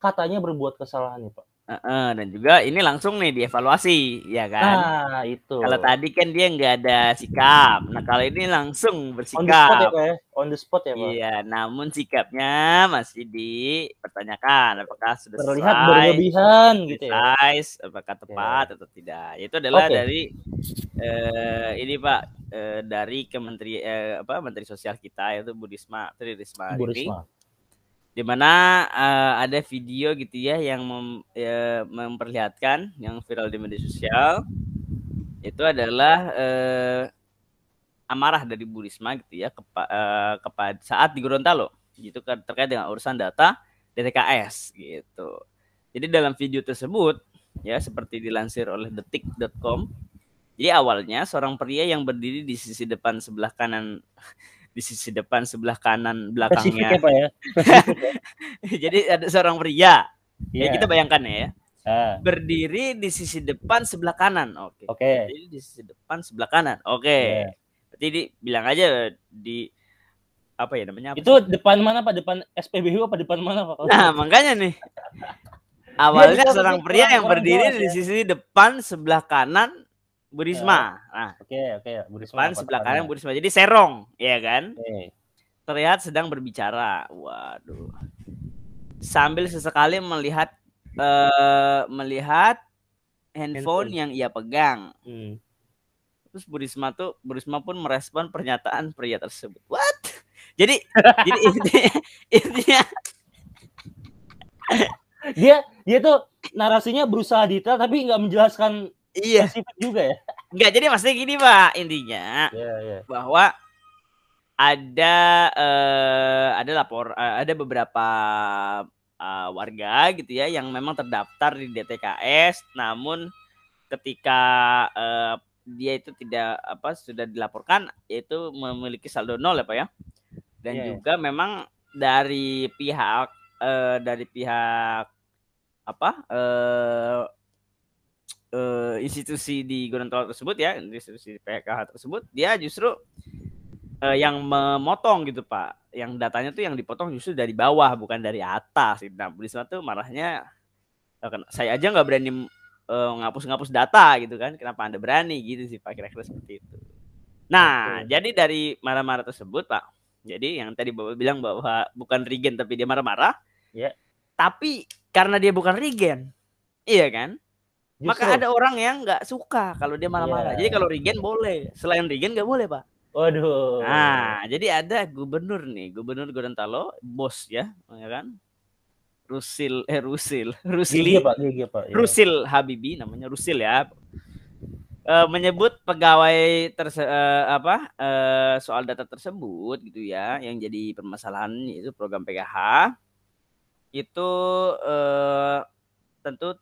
katanya berbuat kesalahan nih Pak. Heeh, dan juga ini langsung nih dievaluasi, ya kan? Nah, itu. Kalau tadi kan dia nggak ada sikap. Nah, kalau ini langsung on the spot ya bersikap. Pak ya? On the spot ya Pak? Iya, namun sikapnya masih dipertanyakan apakah sudah Terlihat sesuai, berlebihan gitu ya. apakah tepat atau tidak. Itu adalah Oke. dari eh, ini Pak eh, dari Kementeri eh, apa Menteri Sosial kita yaitu Budisma Tri Risma Bu hari ini, Risma. Di mana eh, ada video gitu ya yang mem- ya, memperlihatkan yang viral di media sosial itu adalah eh, amarah dari Bu Risma gitu ya kepa, eh, kepada saat di Gorontalo gitu kan terkait dengan urusan data DTKS gitu. Jadi dalam video tersebut ya seperti dilansir oleh detik.com jadi awalnya seorang pria yang berdiri di sisi depan sebelah kanan di sisi depan sebelah kanan ya belakangnya Pak ya? jadi ada seorang pria ya Iya. kita bayangkan ya Ah, berdiri di sisi depan sebelah kanan oke Oke. jadi di sisi depan sebelah kanan oke Iya. berarti di, bilang aja di apa ya namanya apa Itu depan mana Pak? Depan SPBU apa depan mana Pak? Nah, makanya nih. Awalnya seorang pria yang berdiri di ya. sisi depan sebelah kanan Bu Risma. Nah, Oke, oke. Bu Risma depan sebelah kanan Bu Risma. Jadi serong, ya kan? Oke. Terlihat sedang berbicara. Waduh. Sambil sesekali melihat eh melihat handphone, Handphone. yang ia pegang. Hmm. Terus Bu Risma tuh Bu Risma pun merespon pernyataan pria tersebut. What? Jadi jadi intinya, intinya Dia dia tuh narasinya berusaha detail tapi nggak menjelaskan iya. spesifik juga ya. Enggak, jadi maksudnya gini, Pak, intinya Iya, iya. bahwa ada eh, ada lapor eh, ada beberapa eh, warga gitu ya yang memang terdaftar di DTKS namun ketika eh, dia itu tidak apa sudah dilaporkan yaitu memiliki saldo nol ya Pak ya. Dan Iya, iya. juga memang dari pihak eh, dari pihak apa eh eh, institusi di Gorontalo tersebut ya, institusi PKH tersebut dia justru eh, yang memotong gitu Pak. Yang datanya tuh yang dipotong justru dari bawah bukan dari atas. Nah, Bu Risma tuh marahnya eh, saya aja nggak berani ngapus-ngapus data gitu kan. Kenapa Anda berani gitu sih Pak kira-kira seperti itu. Nah, Oke. jadi dari marah-marah tersebut Pak. Jadi yang tadi Bapak bilang bahwa bukan Regen tapi dia marah-marah. Ya. Tapi karena dia bukan Regen. Iya kan? Maka Justru. ada orang yang nggak suka kalau dia marah-marah. Iya. Jadi kalau Regen boleh, selain Regen nggak boleh pak. Waduh. Nah, jadi ada gubernur nih, gubernur Gorontalo, bos ya, ya kan? Rusil, eh Rusil, Rusli, GG Pak, GG Pak. Iya. Rusil Habibi namanya Rusil ya. Eh, menyebut pegawai terse eh, apa eh, soal data tersebut gitu ya, yang jadi permasalahan itu program PKH itu eh, tentu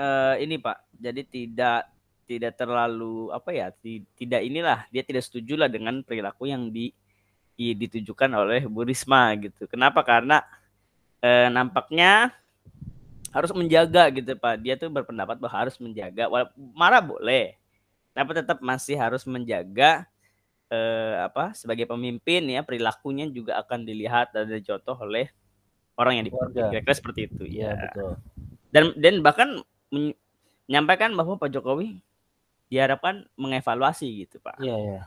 eh, ini Pak. Jadi tidak tidak terlalu apa ya, ti- tidak inilah dia tidak setuju lah dengan perilaku yang di, di- ditujukan oleh Bu Risma gitu. Kenapa? Karena eh, nampaknya harus menjaga gitu Pak. Dia tuh berpendapat bahwa harus menjaga. Wala- Marah boleh, tapi tetap masih harus menjaga eh, apa sebagai pemimpin ya perilakunya juga akan dilihat dan dicontoh oleh orang yang dipimpin. Kira-kira seperti itu Iya, ya betul. dan dan bahkan menyampaikan bahwa Pak Jokowi diharapkan mengevaluasi gitu Pak. Iya, iya.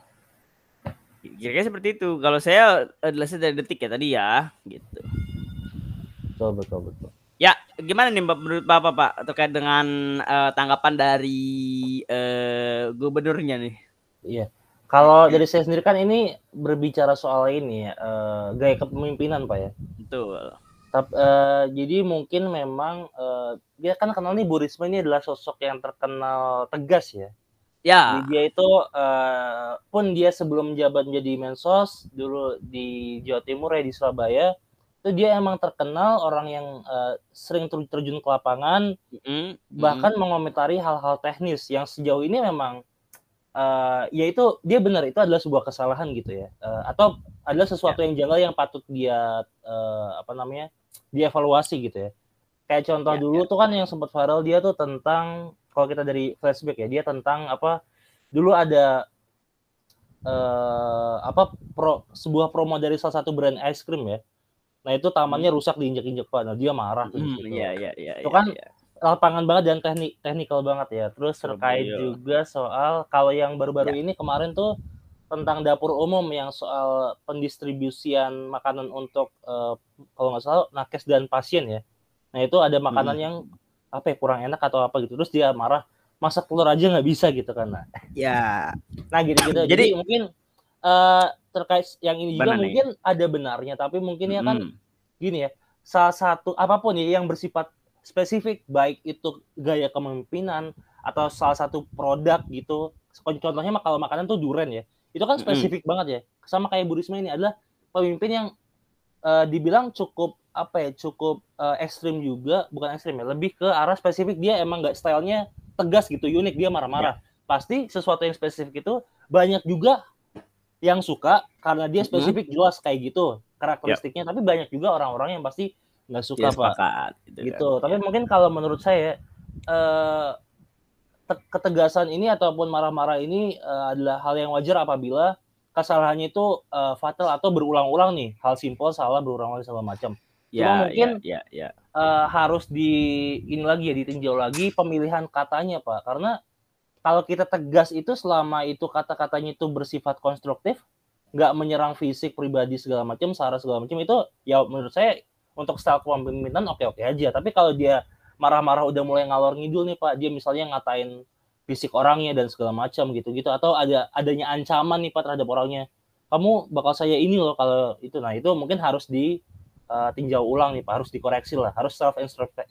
Kira-kira seperti itu. Kalau saya adalah dari detik ya tadi ya gitu. Betul, betul, betul. Ya, gimana nih menurut Bapak Pak terkait dengan eh, tanggapan dari eh, gubernurnya nih? Iya. Kalau dari saya sendiri kan ini berbicara soal ini ya, eh, gaya kepemimpinan Pak ya. Betul. Tap, eh, jadi mungkin memang eh, dia kan kenal nih Bu Risma ini adalah sosok yang terkenal tegas ya. Ya, Jadi dia itu eh, pun dia sebelum menjabat menjadi mensos dulu di Jawa Timur ya di Surabaya itu dia emang terkenal orang yang eh, sering ter- terjun ke lapangan mm, bahkan mengomentari hal-hal teknis yang sejauh ini memang uh, ya itu dia benar itu adalah sebuah kesalahan gitu ya uh, atau adalah sesuatu ya. yang janggal yang patut dia uh, apa namanya dievaluasi gitu ya kayak contoh ya, dulu ya. tuh kan yang sempat viral dia tuh tentang kalau kita dari flashback ya dia tentang apa dulu ada uh, apa pro, sebuah promo dari salah satu brand es krim ya nah itu tamannya hmm. rusak diinjek-injek pak nah dia marah hmm, gitu. iya iya iya itu kan ya lapangan banget dan teknik teknikal banget ya. Terus terkait iya. juga soal kalau yang baru-baru ya. ini kemarin tuh tentang dapur umum yang soal pendistribusian makanan untuk uh, kalau nggak salah nakes dan pasien ya. Nah itu ada makanan hmm. yang apa ya kurang enak atau apa gitu. Terus dia marah masak telur aja nggak bisa gitu kan. Nah. Ya. Nah gitu-gitu. Jadi, Jadi mungkin uh, terkait yang ini juga mungkin ada benarnya tapi mungkin ya kan hmm. gini ya. Salah satu apa pun ya yang bersifat spesifik baik itu gaya kepemimpinan atau salah satu produk gitu contohnya kalau makanan tuh duren ya itu kan spesifik mm banget ya sama kayak Burisma ini adalah pemimpin yang uh, dibilang cukup apa ya cukup uh, ekstrim juga bukan ekstrim ya lebih ke arah spesifik dia emang nggak stylenya tegas gitu unik dia marah-marah yeah. pasti sesuatu yang spesifik itu banyak juga yang suka karena dia spesifik mm -hmm. jelas kayak gitu karakteristiknya yeah. tapi banyak juga orang-orang yang pasti nggak suka ya, pak gitu, gitu. Kan. tapi mungkin kalau menurut saya eh, ketegasan ini ataupun marah-marah ini eh, adalah hal yang wajar apabila kesalahannya itu uh, fatal atau berulang-ulang nih hal simpel salah berulang-ulang segala macam ya, Cuma mungkin ya, ya, ya. Uh, harus di ini lagi ya ditinjau lagi pemilihan katanya pak karena kalau kita tegas itu selama itu kata-katanya itu bersifat konstruktif nggak menyerang fisik pribadi segala macam sara segala macam itu ya menurut saya untuk style kepemimpinan oke-oke aja. Tapi kalau dia marah-marah udah mulai ngalor ngidul nih Pak, dia misalnya ngatain fisik orangnya dan segala macam gitu-gitu atau ada adanya ancaman nih Pak terhadap orangnya. Kamu bakal saya ini loh kalau itu. Nah, itu mungkin harus di uh, tinjau ulang nih Pak, harus dikoreksi lah, harus self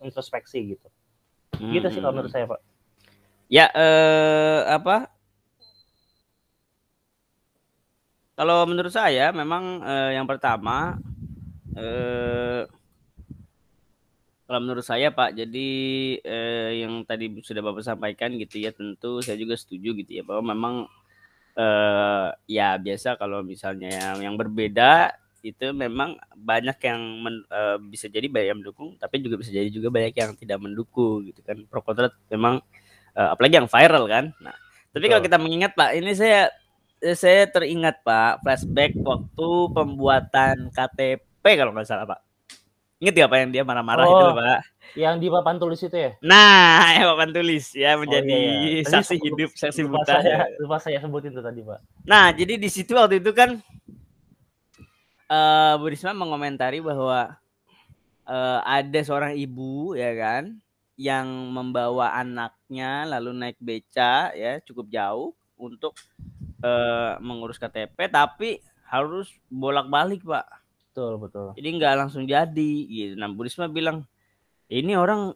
introspeksi gitu. Hmm. Gitu sih kalau menurut saya, Pak. Ya, eh apa? Kalau menurut saya memang eh, yang pertama eh, kalau menurut saya Pak, jadi eh, yang tadi sudah Bapak sampaikan gitu ya, tentu saya juga setuju gitu ya bahwa memang eh, ya biasa kalau misalnya yang yang berbeda itu memang banyak yang men, uh, bisa jadi banyak yang mendukung, tapi juga bisa jadi juga banyak yang tidak mendukung gitu kan. Pro kontra memang uh, apalagi yang viral kan. Nah, tapi kalau kita mengingat Pak, ini saya saya teringat Pak flashback waktu pembuatan KTP kalau nggak salah Pak. Ingat ya Pak yang dia marah-marah oh, itu Pak? Yang di papan tulis itu ya? Nah, yang papan tulis ya menjadi oh, iya, iya. saksi tadi, hidup, saksi lupa buta. Saya, lupa saya sebutin itu tadi Pak. Nah, jadi di situ waktu itu kan uh, Bu Risma mengomentari bahwa uh, ada seorang ibu ya kan yang membawa anaknya lalu naik beca ya cukup jauh untuk uh, mengurus KTP tapi harus bolak-balik Pak Betul, betul. Jadi nggak langsung jadi gitu. Nah, Burisma bilang, "Ini orang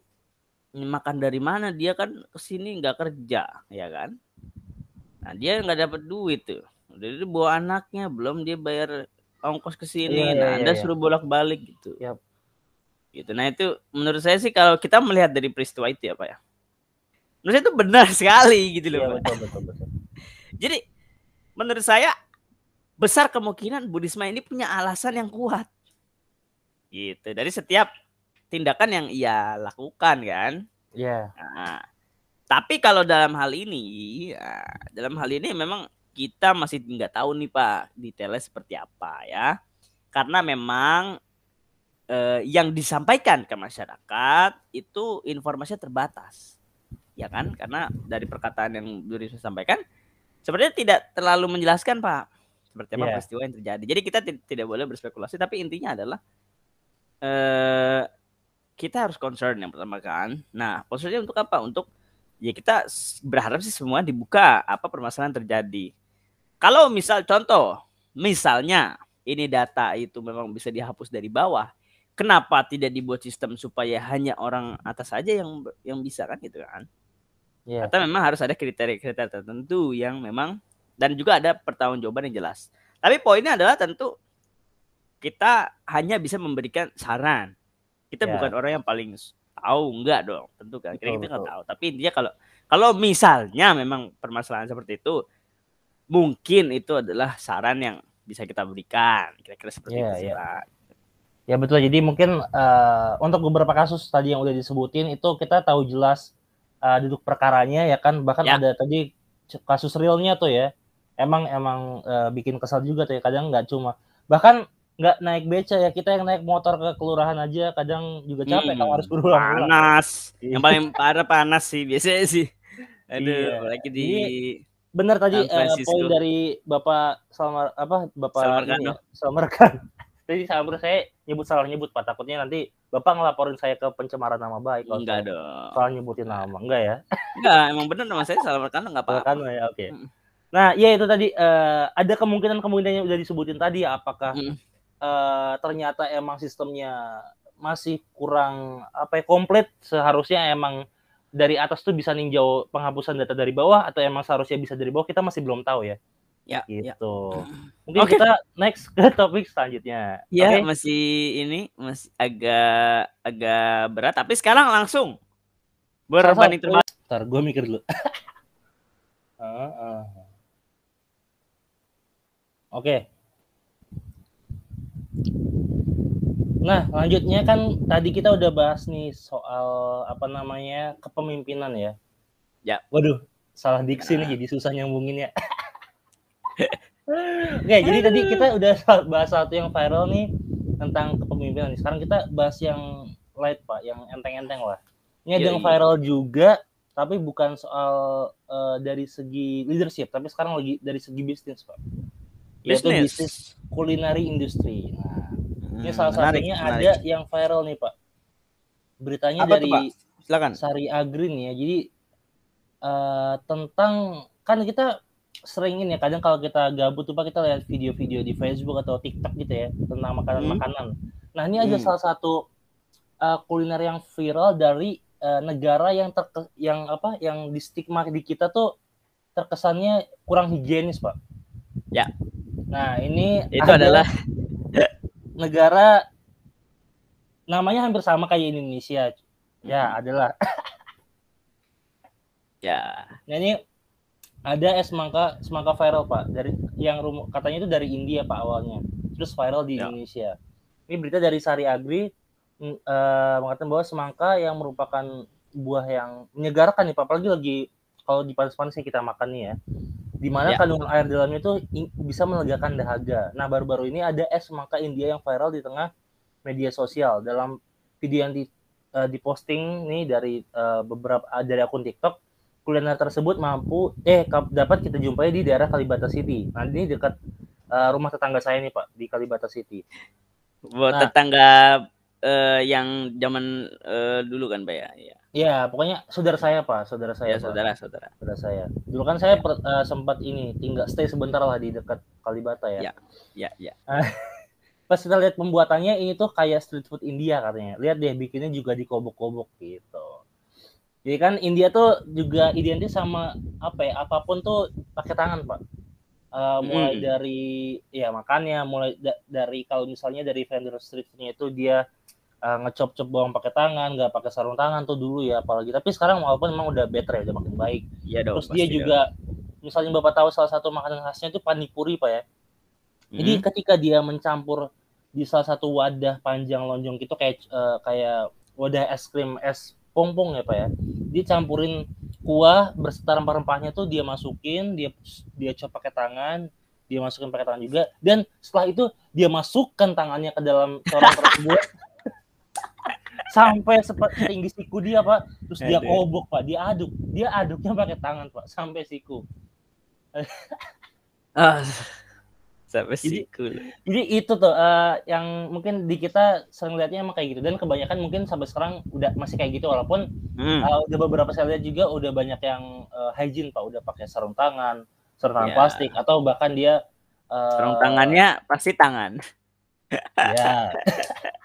makan dari mana? Dia kan ke sini nggak kerja, ya kan? Nah, dia nggak dapat duit tuh. Jadi bawa anaknya, belum dia bayar ongkos ke sini. Iya, nah, iya, Anda iya. suruh bolak-balik gitu. Yep. Gitu. Nah, itu menurut saya sih kalau kita melihat dari peristiwa itu ya, Pak ya. Menurut saya itu benar sekali gitu loh. Iya, betul, betul, betul. Jadi menurut saya besar kemungkinan Budisma ini punya alasan yang kuat. Gitu. Dari setiap tindakan yang ia lakukan kan. Iya. Yeah. Nah, tapi kalau dalam hal ini, ya, dalam hal ini memang kita masih nggak tahu nih Pak detailnya seperti apa ya. Karena memang eh, yang disampaikan ke masyarakat itu informasinya terbatas. Ya kan? Karena dari perkataan yang Budisma sampaikan sebenarnya tidak terlalu menjelaskan Pak seperti apa yeah. peristiwa yang terjadi. Jadi kita tidak boleh berspekulasi, tapi intinya adalah eh, kita harus concern yang pertama kan. Nah, maksudnya untuk apa? Untuk ya kita berharap sih semua dibuka apa permasalahan terjadi. Kalau misal contoh, misalnya ini data itu memang bisa dihapus dari bawah, kenapa tidak dibuat sistem supaya hanya orang atas saja yang yang bisa kan gitu kan? Yeah. Atau memang harus ada kriteria-kriteria tertentu yang memang dan juga ada pertanggungjawaban yang jelas. Tapi poinnya adalah tentu kita hanya bisa memberikan saran. Kita yeah. bukan orang yang paling tahu enggak dong, tentu kan. Kita kita nggak tahu. Tapi intinya kalau Kalau misalnya memang permasalahan seperti itu, mungkin itu adalah saran yang bisa kita berikan. Kira-kira seperti Iya, itu iya. Pak. Ya betul. Jadi mungkin eh, untuk beberapa kasus tadi yang udah disebutin itu kita tahu jelas eh, duduk perkaranya ya kan. Bahkan Ya. ada tadi kasus realnya tuh ya. Emang emang eh, bikin kesal juga tuh ya. Kadang nggak cuma bahkan nggak naik beca ya kita yang naik motor ke kelurahan aja kadang juga capek Hmm, kalau harus berulang-ulang. Panas. Iya. Yang paling parah panas sih biasanya sih. Aduh, Iya. apalagi di Bener tadi Francisco. poin dari Bapak Salmar apa Bapak Salmar ini Kano. ya. Tadi Salmar saya nyebut salah nyebut Pak. Takutnya nanti Bapak ngelaporin saya ke pencemaran nama baik kalau enggak dong. soal nyebutin nama. Enggak ya? Enggak, emang bener nama saya Salman Khan enggak apa-apa. Ya, oke. Mm. Nah, iya itu tadi eh, ada kemungkinan-kemungkinan yang udah disebutin tadi ya apakah Mm. eh, ternyata emang sistemnya masih kurang apa ya komplit seharusnya emang dari atas tuh bisa ninjau penghapusan data dari bawah atau emang seharusnya bisa dari bawah kita masih belum tahu ya Ya, ya. gitu. Mungkin Oke. kita next ke topik selanjutnya. Ya, Oke? masih ini masih agak agak berat tapi sekarang langsung berbanding terbalik. Ntar gue mikir dulu. Ah, ah. Oke. Nah, lanjutnya kan tadi kita udah bahas nih soal apa namanya kepemimpinan ya. Ya. Waduh, salah diksi nih jadi susah nyambungin ya. Oke, jadi tadi kita udah bahas satu yang viral nih tentang kepemimpinan. Sekarang kita bahas yang light pak, yang enteng-enteng lah. Ini ada yang viral juga, tapi bukan soal eh, dari segi leadership, tapi sekarang lagi dari segi bisnis pak. Yaitu Bisnis. bisnis kulinary industry. Nah, ini Hmm, salah menarik, satunya menarik. ada yang viral nih pak. Beritanya Apa tuh, dari Pak? Silakan. Sari Agri nih ya. Jadi eh, tentang kan kita sering ini ya kadang kalau kita gabut tuh Pak kita lihat video-video di Facebook atau TikTok gitu ya tentang makanan-makanan. Nah, ini ada Hmm. salah satu eh, kuliner yang viral dari eh, negara yang terke, yang apa yang di stigma di kita tuh terkesannya kurang higienis, Pak. Ya. Nah, ini Itu adalah negara namanya hampir sama kayak Indonesia. Ya, Hmm. adalah ya Nah ini ada es semangka semangka viral pak dari yang rum, katanya itu dari India pak awalnya terus viral di Ya. Indonesia. Ini berita dari Sari Agri eh, mengatakan bahwa semangka yang merupakan buah yang menyegarkan nih pak apalagi lagi kalau di panas-panasnya kita makan nih ya di mana Ya. kandungan air dalamnya itu bisa melegakan dahaga. Nah baru-baru ini ada es semangka India yang viral di tengah media sosial dalam video yang di, eh, diposting nih dari eh, beberapa ah, dari akun TikTok kuliner tersebut mampu eh dapat kita jumpai di daerah Kalibata City. Nah, ini dekat eh, rumah tetangga saya nih, Pak, di Kalibata City. buat Nah. tetangga eh, yang zaman eh, dulu kan Pak ya. Ya, Ya, pokoknya saudara saya, Pak, saudara saya, ya Pak. saudara saudara. Saudara saya. Dulu kan saya per- eh, sempat ini tinggal stay sebentar lah di dekat Kalibata ya. Ya. Ya ya. Pas kita lihat pembuatannya ini tuh kayak street food India katanya. Lihat deh bikinnya juga dikobok-kobok gitu. Jadi kan India tuh juga identik sama apa ya? Apa pun tuh pakai tangan, Pak. Eh, mulai Mm. dari ya makannya, mulai da- dari kalau misalnya dari vendor street foodnya itu dia eh, ngecop-cop bawang pakai tangan, nggak pakai sarung tangan tuh dulu ya apalagi. Tapi sekarang walaupun memang udah better ya, udah makin baik. Iya dong. Terus dia juga misalnya Bapak tahu salah satu makanan khasnya itu panipuri, Pak ya. dong. Jadi Hmm. ketika dia mencampur di salah satu wadah panjang lonjong gitu kayak eh, kayak wadah es krim es pompong ya pak ya, dia campurin kuah berserta rempah-rempahnya tuh dia masukin, dia dia cop pakai tangan, dia masukin pakai tangan juga, dan setelah itu dia masukkan tangannya ke dalam corong tersebut sampai setinggi siku dia pak, terus dia kobok pak, dia aduk, dia aduknya pakai tangan pak sampai siku. Ah, sampai siku. Jadi itu tuh eh, yang mungkin di kita sering lihatnya emang kayak gitu dan kebanyakan mungkin sampai sekarang udah masih kayak gitu walaupun Hmm. eh, udah beberapa saya lihat juga udah banyak yang eh, hygiene pak udah pakai sarung tangan, sarung tangan Ya. plastik atau bahkan dia eh, Sarung tangannya pasti tangan. Ya.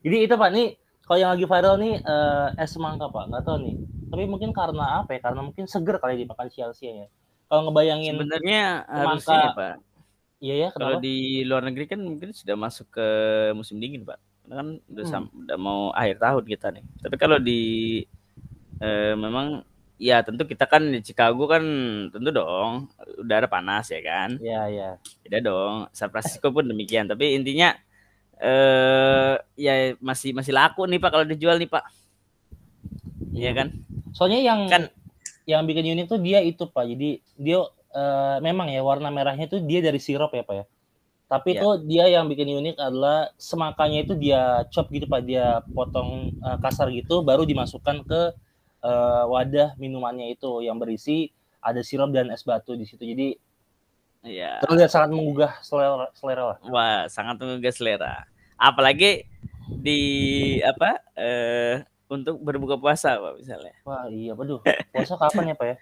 Jadi itu pak nih kalau yang lagi viral nih eh, es semangka pak nggak tahu nih tapi mungkin karena apa ya karena mungkin seger kali dimakan siang-siang ya kalau ngebayangin Sebenarnya harusnya ya, Pak. iya ya Kalau di luar negeri kan mungkin sudah masuk ke musim dingin, Pak. Karena kan udah Hmm. sam- udah mau akhir tahun kita nih. Tapi kalau di eh, memang ya tentu kita kan di Chicago kan tentu dong udara panas ya kan. Iya, iya. Beda dong. San Francisco pun demikian. Tapi intinya eh ya masih masih laku nih Pak kalau dijual nih Pak. Iya kan? Soalnya yang Kan yang bikin unik tuh dia itu Pak. Jadi dia eh, memang ya warna merahnya tuh dia dari sirup ya Pak ya. Tapi Iya. tuh dia yang bikin unik adalah semakannya itu dia chop gitu Pak, dia potong eh, kasar gitu baru dimasukkan ke eh, wadah minumannya itu yang berisi ada sirup dan es batu di situ. Jadi ya terlihat sangat menggugah selera, selera lah. wah sangat menggugah selera. Apalagi di apa eh untuk berbuka puasa Pak misalnya. Wah, iya, waduh. Puasa kapan ya, Pak ya?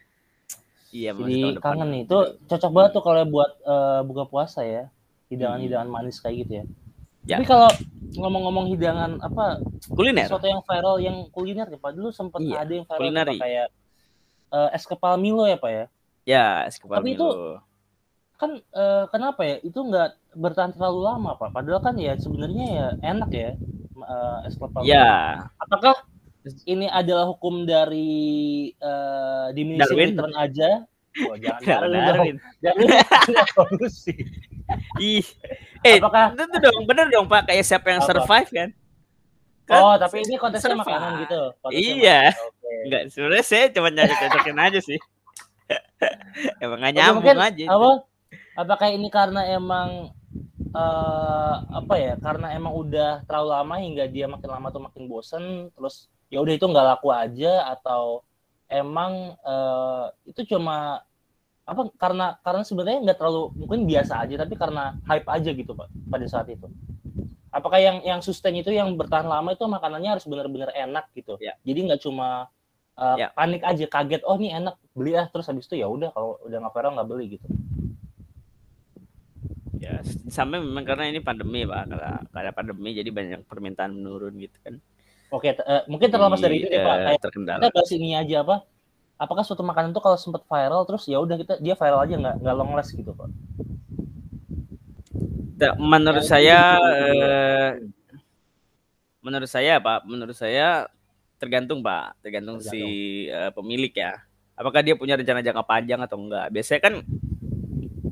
Iya, Jadi kangen nih. Itu cocok banget tuh kalau buat eh, buka puasa ya. Hidangan-hidangan manis kayak gitu ya. Ya. Tapi kalau ngomong-ngomong hidangan apa kuliner. sesuatu yang viral yang kuliner ya Pak. Dulu sempat Iya, ada yang viral kayak eh, es kepal Milo ya, Pak ya. Ya, es kepal Tapi itu Milo. Kan eh, kenapa ya? Itu nggak bertahan terlalu lama, Pak. Padahal kan ya sebenarnya ya enak ya eh, es Milo. Ya, Apakah ini adalah hukum dari eh, return aja? Oh, jangan Darwin. Darwin dong. Darwin evolusi. Ih. Eh, Apakah itu dong, bener dong Pak, kayak siapa yang Apa? survive kan? Kan Oh, tapi ini konteksnya survive. makanan gitu. konteksnya Iya. makanan. Oke. Enggak, sebenarnya saya cuma nyari cocokin aja sih. emang Oke, nyambung mungkin aja. Apa? Apakah ini karena emang eh apa ya? Karena emang udah terlalu lama hingga dia makin lama tuh makin bosen, terus ya udah itu nggak laku aja atau emang eh, itu cuma apa karena karena sebenarnya nggak terlalu mungkin biasa aja tapi karena hype aja gitu pak pada saat itu apakah yang yang sustain itu yang bertahan lama itu makanannya harus benar-benar enak gitu Ya. jadi nggak cuma uh, Ya. panik aja kaget oh ini enak beli ah terus habis itu ya udah kalau udah nggak viral nggak beli gitu Ya, sampai memang karena ini pandemi Pak, karena, karena pandemi jadi banyak permintaan menurun gitu kan. oke eh, mungkin terlepas dari itu deh pak eh, kayak terkendala. kita bahas ini aja apa apakah suatu makanan tuh kalau sempat viral terus ya udah kita dia viral aja nggak nggak long last gitu pak menurut Ya, saya itu eh, menurut saya Pak, menurut saya tergantung Pak, tergantung si eh, pemilik ya. Apakah dia punya rencana jangka panjang atau enggak? Biasanya kan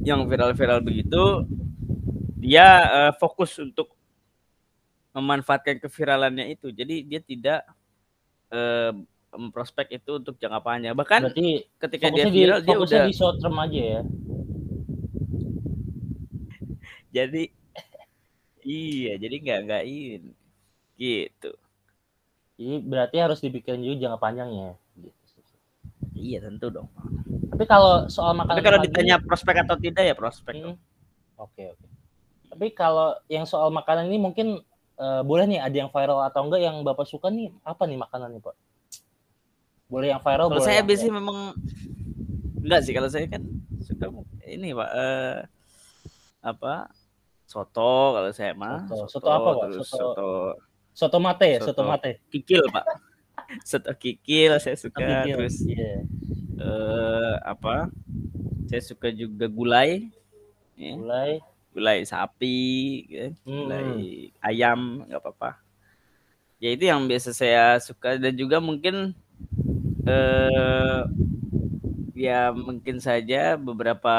yang viral-viral begitu dia eh, fokus untuk memanfaatkan keviralannya itu. Jadi dia tidak eh, memprospek itu untuk jangka panjang. Bahkan berarti ketika dia fokusnya di viral dia udah di short term aja ya jadi iya, jadi nggak nggak ini gitu. jadi berarti harus dipikirin juga jangka panjangnya. Iya tentu dong. tapi kalau soal makanan Tapi kalau lagi- ditanya prospek atau tidak ya prospek. Hmm. Oke oke. Tapi kalau yang soal makanan ini mungkin eh, boleh nih ada yang viral atau enggak yang bapak suka nih apa nih makanannya pak? Boleh yang viral Kalau boleh. saya biasanya memang enggak sih kalau saya kan suka ini pak eh, apa soto kalau saya mah Soto. Soto apa, Pak? Soto- soto soto mate ya, soto, Soto. mate. kikil pak soto kikil saya suka Kikil. terus Iya. eh, apa saya suka juga gulai ya, Mulai. gulai sapi gitu. Hmm. gulai ayam nggak apa-apa ya itu yang biasa saya suka dan juga mungkin eh ya mungkin saja beberapa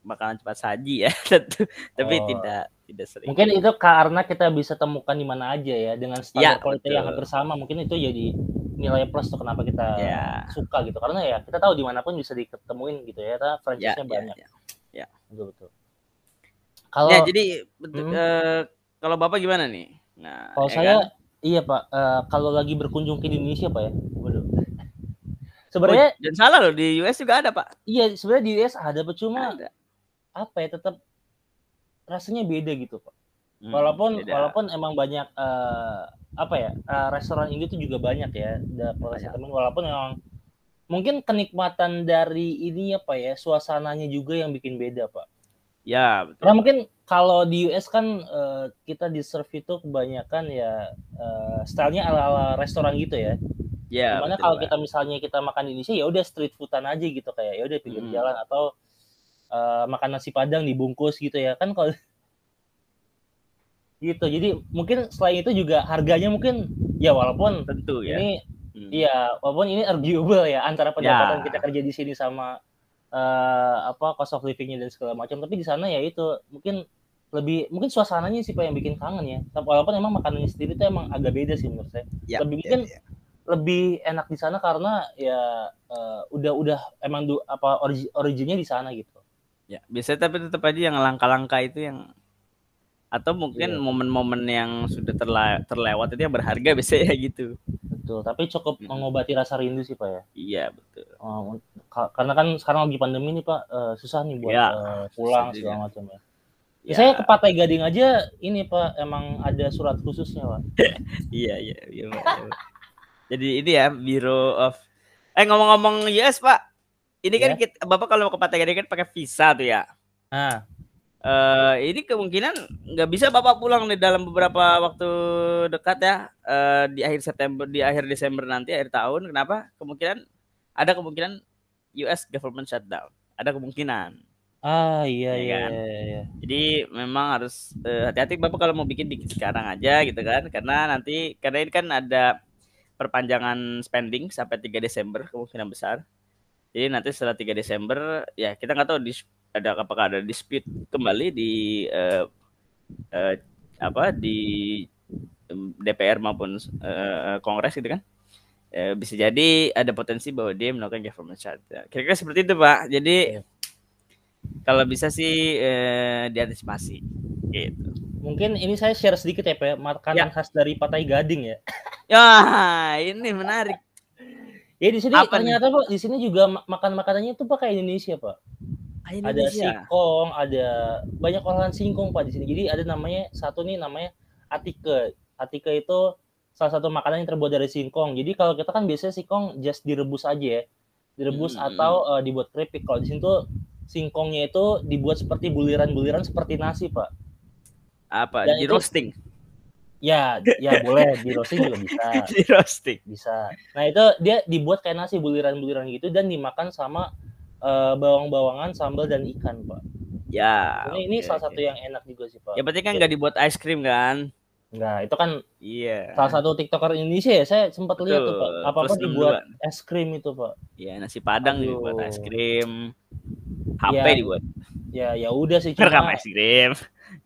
makanan cepat saji ya tentu tapi Oh. tidak tidak sering Mungkin itu karena kita bisa temukan di mana aja ya dengan Ya, standar kualitas yang hampir sama. Mungkin itu jadi nilai plus tuh kenapa kita Ya. suka gitu. Karena ya kita tahu di mana pun bisa diketemuin gitu ya. Karena ya, franchise-nya ya, banyak. ya. Betul betul. Kalau Ya, jadi betul, Hmm. eh, kalau bapak gimana nih nah Kalau ya saya kan? iya Pak, Eh, kalau lagi berkunjung ke Indonesia Pak ya. Waduh. Oh, Sebenarnya dan salah loh di US juga ada pak iya sebenarnya di US ada cuma ada apa ya tetap rasanya beda gitu Pak. Hmm, Walaupun beda. walaupun emang banyak eh, apa ya eh, restoran Indo tuh juga banyak ya. Da- kalau saya temuin walaupun memang mungkin kenikmatan dari ini apa ya suasananya juga yang bikin beda Pak. ya betul Karena mungkin kalau di US kan eh, kita di serve itu kebanyakan ya eh, stylenya ala-ala restoran gitu ya. ya Di mana betul, kalau Pak. kita misalnya kita makan di Indonesia ya udah street foodan aja gitu kayak ya udah pinggir Hmm. jalan atau eh, makan nasi padang dibungkus gitu ya kan kalau gitu jadi mungkin selain itu juga harganya mungkin ya walaupun tentu ya ini Hmm. Iya, walaupun ini arguable ya antara pendapatan Ya. kita kerja di sini sama eh, apa cost of living-nya dan segala macam. Tapi di sana ya itu mungkin lebih mungkin suasananya sih pak yang bikin kangen ya. Tapi walaupun emang makanannya sendiri itu emang agak beda sih menurut saya. Ya, lebih ya, mungkin ya. lebih enak di sana karena ya eh, udah udah emang du, apa origi, originnya di sana gitu. Ya, biasanya tapi tetap aja yang langka-langka itu yang atau mungkin Iya. momen-momen yang sudah terla- terlewat itu yang berharga biasanya gitu. Betul. Tapi cukup mengobati rasa rindu sih pak ya. Iya, betul. Oh, ka- karena kan sekarang lagi pandemi nih pak eh, susah nih buat Ya, eh, pulang segala macam ya. Ya, Saya ke Pantai Gading aja ini Pak emang ada surat khususnya Pak. iya, iya, iya, Pak, iya. Jadi ini ya Bureau of Eh ngomong-ngomong US, Pak. Ini kan Ya. kita, Bapak kalau mau ke Pantai Gading kan pakai visa tuh ya. Nah, Eh ini kemungkinan nggak bisa Bapak pulang di dalam beberapa waktu dekat ya. Eh, di akhir September, di akhir Desember nanti akhir tahun. Kenapa? Kemungkinan ada kemungkinan US government shutdown. Ada kemungkinan. ah iya Iya iya kan? iya. iya. Jadi memang harus eh, hati-hati Bapak kalau mau bikin bikin sekarang aja gitu kan. Karena nanti karena ini kan ada perpanjangan spending sampai 3 Desember kemungkinan besar. Jadi nanti setelah 3 Desember ya kita nggak tahu dis, ada apakah ada dispute kembali di eh, eh, apa di DPR maupun eh, Kongres gitu kan. Eh, bisa jadi ada potensi bahwa dia melakukan government shutdown. Kira-kira seperti itu Pak. Jadi Iya. kalau bisa sih eh, diantisipasi gitu. Mungkin ini saya share sedikit ya Pak, makanan khas dari Pantai Gading ya. Ya, ini menarik. Ya di sini Apa nih? ternyata Pak, di sini juga ma- makan makanannya itu Pak kayak Indonesia Pak. Ah, Ada Indonesia. singkong, ada banyak olahan singkong Pak di sini. Jadi ada namanya satu nih namanya atike. Atike itu salah satu makanan yang terbuat dari singkong. Jadi kalau kita kan biasanya singkong just direbus aja ya. Direbus Hmm. atau eh, dibuat keripik. Kalau di sini tuh singkongnya itu dibuat seperti buliran-buliran seperti nasi, Pak. Apa? Dan Di itu- roasting. Ya, ya boleh di roasting juga bisa, Di roasting. bisa. Nah, itu dia dibuat kayak nasi buliran-buliran gitu dan dimakan sama eh, bawang-bawangan, sambal dan ikan, Pak. Ya. Ini, ini oke, salah satu yang enak juga sih, Pak. Ya berarti kan nggak dibuat es krim kan? Enggak, itu kan Iya. salah satu TikToker Indonesia ya. Saya sempat lihat tuh, Pak. Apa-apa Plus dibuat duluan. es krim itu, Pak. Iya, nasi padang Aduh. dibuat es krim. HP Ya, dibuat. Ya, ya udah sih Rekam cuma es krim.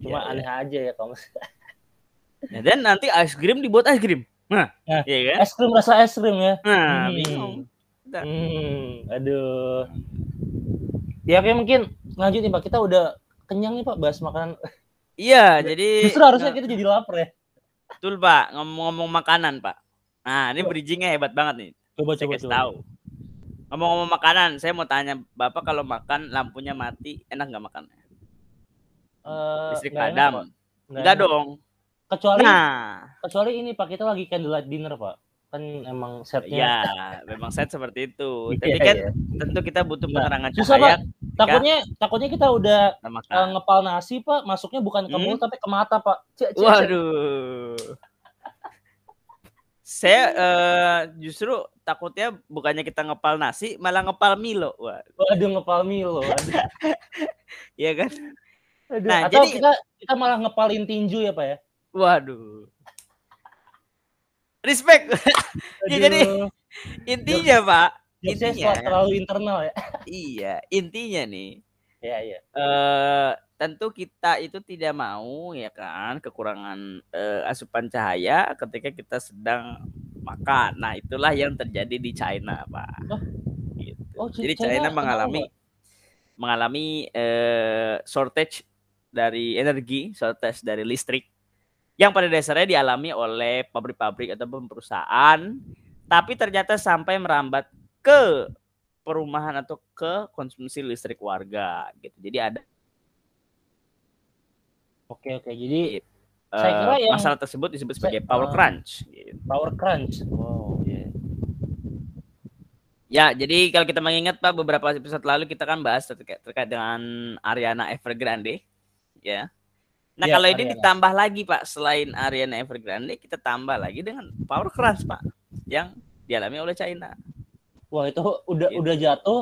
cuma Iya, aneh aja ya kamu. Iya. Dan nanti es krim dibuat es krim. Nah, Nah, iya kan? Es krim rasa es krim ya. Nah, Hmm. bingung. Hmm, aduh. Ya oke mungkin lanjut nih Pak. Kita udah kenyang nih Pak bahas makanan. Iya, jadi Justru harusnya nah, kita jadi lapar ya. betul Pak, ngomong-ngomong makanan Pak. Nah, ini bridgingnya hebat banget nih. Coba Saya coba coba. tahu. Ngomong-ngomong makanan, saya mau tanya Bapak kalau makan lampunya mati, enak nggak makan? Eh, Listrik padam. Enggak enak. dong. Kecuali Nah, kecuali ini Pak kita lagi candlelight dinner Pak. Kan emang setnya. ya memang set seperti itu. Iya, Tapi kan iya. tentu kita butuh Nah, penerangan susah, cahaya Takutnya takutnya kita udah kita eh, makan. ngepal nasi Pak, masuknya bukan ke Hmm? mulut tapi ke mata Pak. Cek, cek. Waduh. Saya eh, justru takutnya bukannya kita ngepal nasi, malah ngepal Milo. Wah, Waduh ngepal Milo. Waduh. iya kan? Aduh, Nah, atau jadi- kita kita malah ngepalin tinju ya Pak ya. Waduh. Respect. Ya, jadi intinya, Pak, jokesnya intinya terlalu internal ya. iya, intinya nih Iya iya. eh tentu kita itu tidak mau ya kan kekurangan eh, asupan cahaya ketika kita sedang makan. Nah, itulah yang terjadi di China, Pak. Oh. Gitu. Oh, Jadi China China kenapa, mengalami mengalami eh, shortage dari energi, shortage dari listrik yang pada dasarnya dialami oleh pabrik-pabrik ataupun perusahaan, tapi ternyata sampai merambat ke perumahan atau ke konsumsi listrik warga gitu. Jadi ada Oke oke. Jadi Saya eh, kira yang- masalah tersebut disebut sebagai Saya- power eh, crunch. gitu. power crunch. Wow. iya. Ya, jadi kalau kita mengingat Pak beberapa episode lalu kita kan bahas terkait, terkait dengan Ariana Evergrande, ya. Nah Ya, kalau ini Ariana. ditambah lagi Pak selain Ariana Evergrande kita tambah lagi dengan power crunch Pak yang dialami oleh China. Wah itu udah Gitu. udah jatuh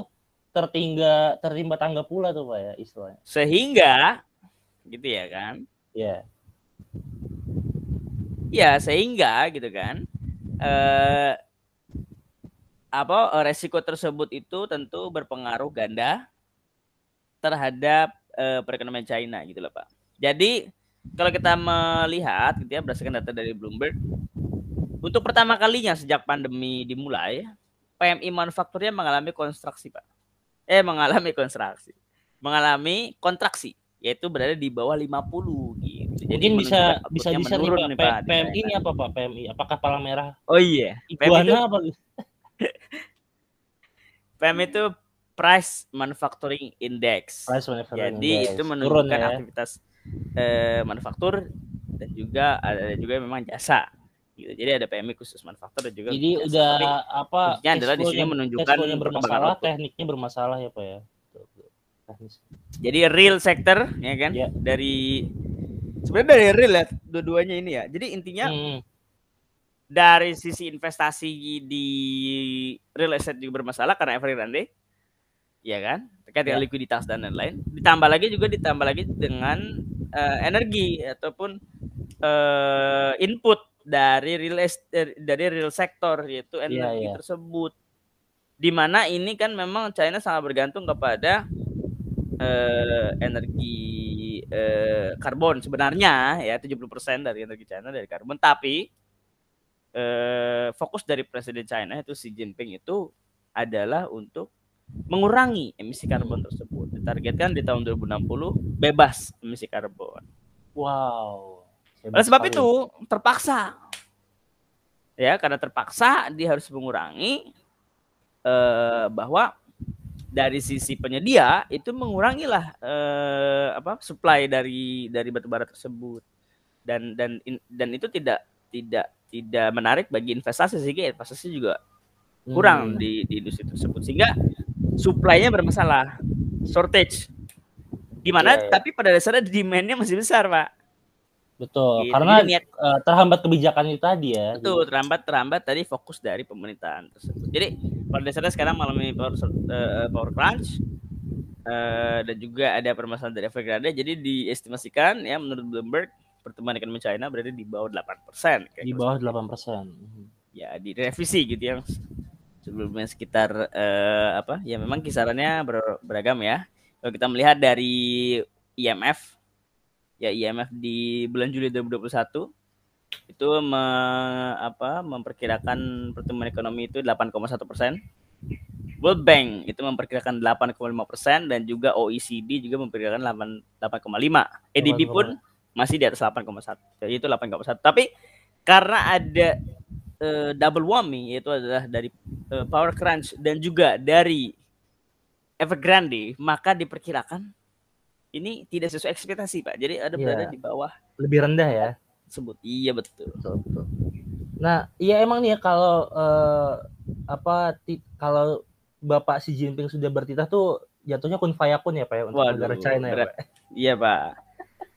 tertingga tertimpa tangga pula tuh pak ya istilahnya. Sehingga gitu ya kan? Ya. Ya sehingga gitu kan. Eh apa eh, resiko tersebut itu tentu berpengaruh ganda terhadap uh, perekonomian China gitu loh Pak. Jadi kalau kita melihat gitu ya berdasarkan data dari Bloomberg untuk pertama kalinya sejak pandemi dimulai PMI manufakturnya mengalami konstruksi Pak. Eh mengalami konstruksi. Mengalami kontraksi yaitu berada di bawah 50 gitu. Jadi Mungkin bisa bisa bisa nih, Pak. PMI ini apa Pak? PMI apakah palang merah? Oh iya. PMI itu, apa? PMI itu Price Manufacturing Index. Price Manufacturing Jadi Index. itu menunjukkan ya. aktivitas eh, manufaktur dan juga ada juga memang jasa. Gitu. Jadi ada PMI khusus manufaktur dan juga Jadi jasa. udah Tapi, apa? adalah di sini menunjukkan bermasalah, tekniknya bermasalah ya pak ya. Jadi real sector ya kan ya. dari sebenarnya dari real ya dua-duanya ini ya. Jadi intinya hmm. dari sisi investasi di real estate juga bermasalah karena Evergrande ya kan terkait dengan ya. likuiditas dan lain-lain ditambah lagi juga ditambah lagi dengan uh, energi ataupun uh, input dari real estate dari real sektor yaitu iya, energi ya, ya. tersebut di mana ini kan memang China sangat bergantung kepada uh, energi uh, karbon sebenarnya ya 70% dari energi China dari karbon tapi uh, fokus dari presiden China itu Xi Jinping itu adalah untuk mengurangi emisi karbon tersebut. Ditargetkan di tahun 2060 bebas emisi karbon. Wow. Oleh sebab itu terpaksa ya karena terpaksa dia harus mengurangi eh, bahwa dari sisi penyedia itu mengurangilah eh, apa supply dari dari batu bara tersebut dan dan in, dan itu tidak tidak tidak menarik bagi investasi sehingga investasi juga kurang hmm. di, di industri tersebut sehingga supply-nya bermasalah, shortage. Gimana? Yeah, yeah. Tapi pada dasarnya demand-nya masih besar, Pak. Betul, gitu. karena niat, uh, terhambat kebijakan itu tadi ya. Betul, terhambat terhambat tadi fokus dari pemerintahan tersebut. Jadi pada dasarnya sekarang malam ini power, uh, power crunch uh, dan juga ada permasalahan dari Evergrande. Jadi diestimasikan ya menurut Bloomberg pertumbuhan ekonomi China berada di bawah 8%. Di bawah 8%. Ya, direvisi gitu yang sebelumnya sekitar uh, apa ya memang kisarannya ber, beragam ya. Kalau kita melihat dari IMF ya IMF di bulan Juli 2021 itu me, apa memperkirakan pertumbuhan ekonomi itu 8,1 persen. World Bank itu memperkirakan 8,5 persen dan juga OECD juga memperkirakan 8,5 EDB pun masih di atas 8,1 jadi itu 8,1 tapi karena ada uh, double whammy yaitu adalah dari uh, Power Crunch dan juga dari Evergrande maka diperkirakan ini tidak sesuai ekspektasi Pak. Jadi ada yeah. berada di bawah lebih rendah ya. Sebut. Iya betul. betul, betul. Nah, iya emang nih ya kalau uh, apa kalau Bapak Xi Jinping sudah bertitah tuh jatuhnya kun fayakun ya Pak ya untuk Waduh, negara China ya Pak. Iya Pak.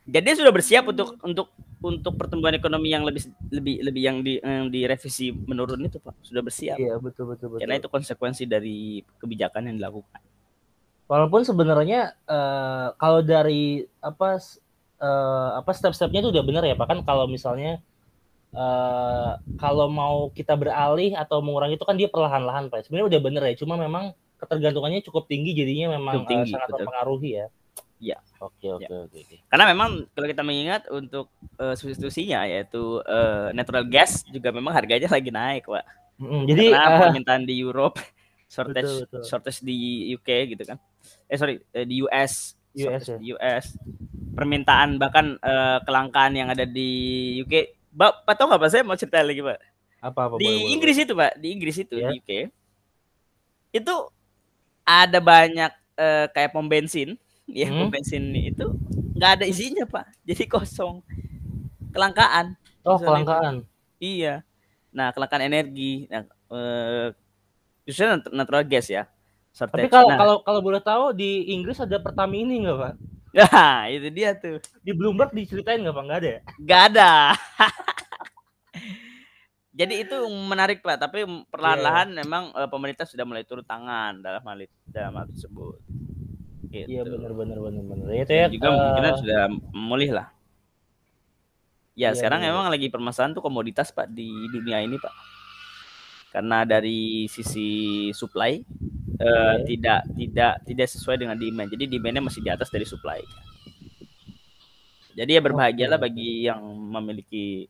Jadi dia sudah bersiap untuk untuk untuk pertumbuhan ekonomi yang lebih lebih lebih yang di yang direvisi menurun itu pak sudah bersiap. Iya betul betul betul. Karena itu konsekuensi dari kebijakan yang dilakukan. Walaupun sebenarnya uh, kalau dari apa uh, apa step-stepnya itu udah benar ya pak kan kalau misalnya uh, kalau mau kita beralih atau mengurangi itu kan dia perlahan-lahan pak. Sebenarnya udah benar ya cuma memang ketergantungannya cukup tinggi jadinya memang tinggi, uh, sangat betul. mempengaruhi ya. Ya. Oke oke ya. oke. Karena memang kalau kita mengingat untuk uh, substitusinya yaitu uh, natural gas juga memang harganya lagi naik, Pak. Mm, jadi Karena uh, permintaan di Europe, shortage betul, betul. shortage di UK gitu kan. Eh sorry, uh, di US, US ya? di US. Permintaan bahkan uh, kelangkaan yang ada di UK. Pak, tahu nggak Pak? Saya mau cerita lagi, Pak. Apa apa Di boleh, Inggris boleh. itu, Pak. Di Inggris itu, yeah. di UK. Itu ada banyak uh, kayak pom bensin ya hmm? bensin itu nggak ada isinya pak jadi kosong kelangkaan oh kelangkaan itu. iya nah kelangkaan energi nah eh, justru natural gas ya Shortage. tapi kalau nah, kalau kalau boleh tahu di Inggris ada Pertamina nggak pak Nah, itu dia tuh. Di Bloomberg diceritain nggak pak? Nggak ada ya? Nggak ada. Jadi itu menarik pak, tapi perlahan-lahan yeah. memang uh, pemerintah sudah mulai turun tangan dalam hal dalam hal tersebut. Gitu. Iya benar benar benar benar. Ya, itu ya juga uh, kemungkinan sudah memulih lah. Ya iya, sekarang bener. emang lagi permasalahan tuh komoditas pak di dunia ini pak. karena dari sisi supply uh, Oke. tidak tidak tidak sesuai dengan demand. Jadi demandnya masih di atas dari supply. Jadi ya berbahagialah Oke. bagi yang memiliki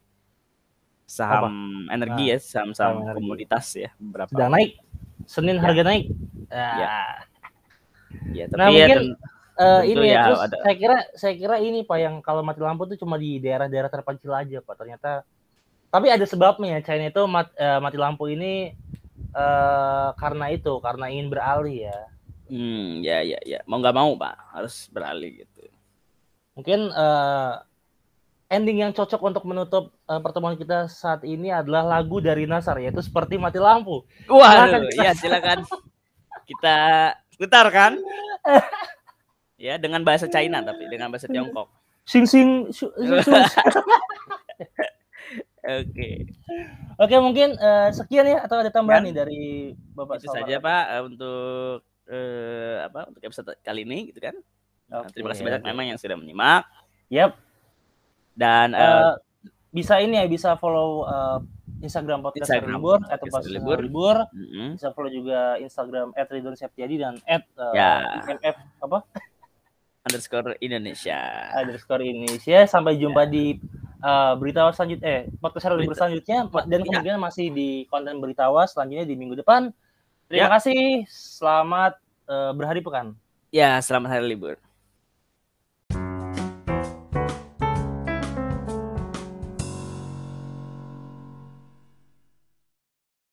saham energi Nah, ya, saham-saham komoditas ya beberapa. Sedang naik. Senin Ya. harga naik. Ya. Ah. Ya, tapi Nah, ya mungkin ten- Eh, tentu ini ya, ya terus ada- saya kira saya kira ini pak yang kalau mati lampu tuh cuma di daerah-daerah terpencil aja pak. Ternyata tapi ada sebabnya China itu mat- eh, mati lampu ini eh karena itu karena ingin beralih ya. Hmm, ya ya ya. Mau nggak mau pak harus beralih gitu. mungkin eh, ending yang cocok untuk menutup eh, pertemuan kita saat ini adalah lagu dari Nasar yaitu seperti mati lampu. Waduh, ya silakan. Kita putarkan. ya dengan bahasa China tapi dengan bahasa Tiongkok. sing sing Oke, oke mungkin eh, sekian ya atau ada tambahan Dan nih dari bapak itu Salman? saja Pak eh, untuk eh, apa untuk episode kali ini gitu kan. Nah, terima kasih banyak memang yang sudah menyimak Yap. dan eh, Eh, bisa ini ya bisa follow eh, Instagram podcast Instagram libur atau pas libur. Libur. libur mm, bisa follow juga Instagram @ridwan_septiadi dan at, eh, Ya. IMF apa underscore Indonesia. underscore Indonesia sampai jumpa di eh, berita selanjutnya eh podcast Hari libur Berita- selanjutnya dan Ya. kemungkinan masih di konten beritawa selanjutnya di minggu depan terima Ya. kasih selamat eh, berhari pekan Ya, selamat hari libur.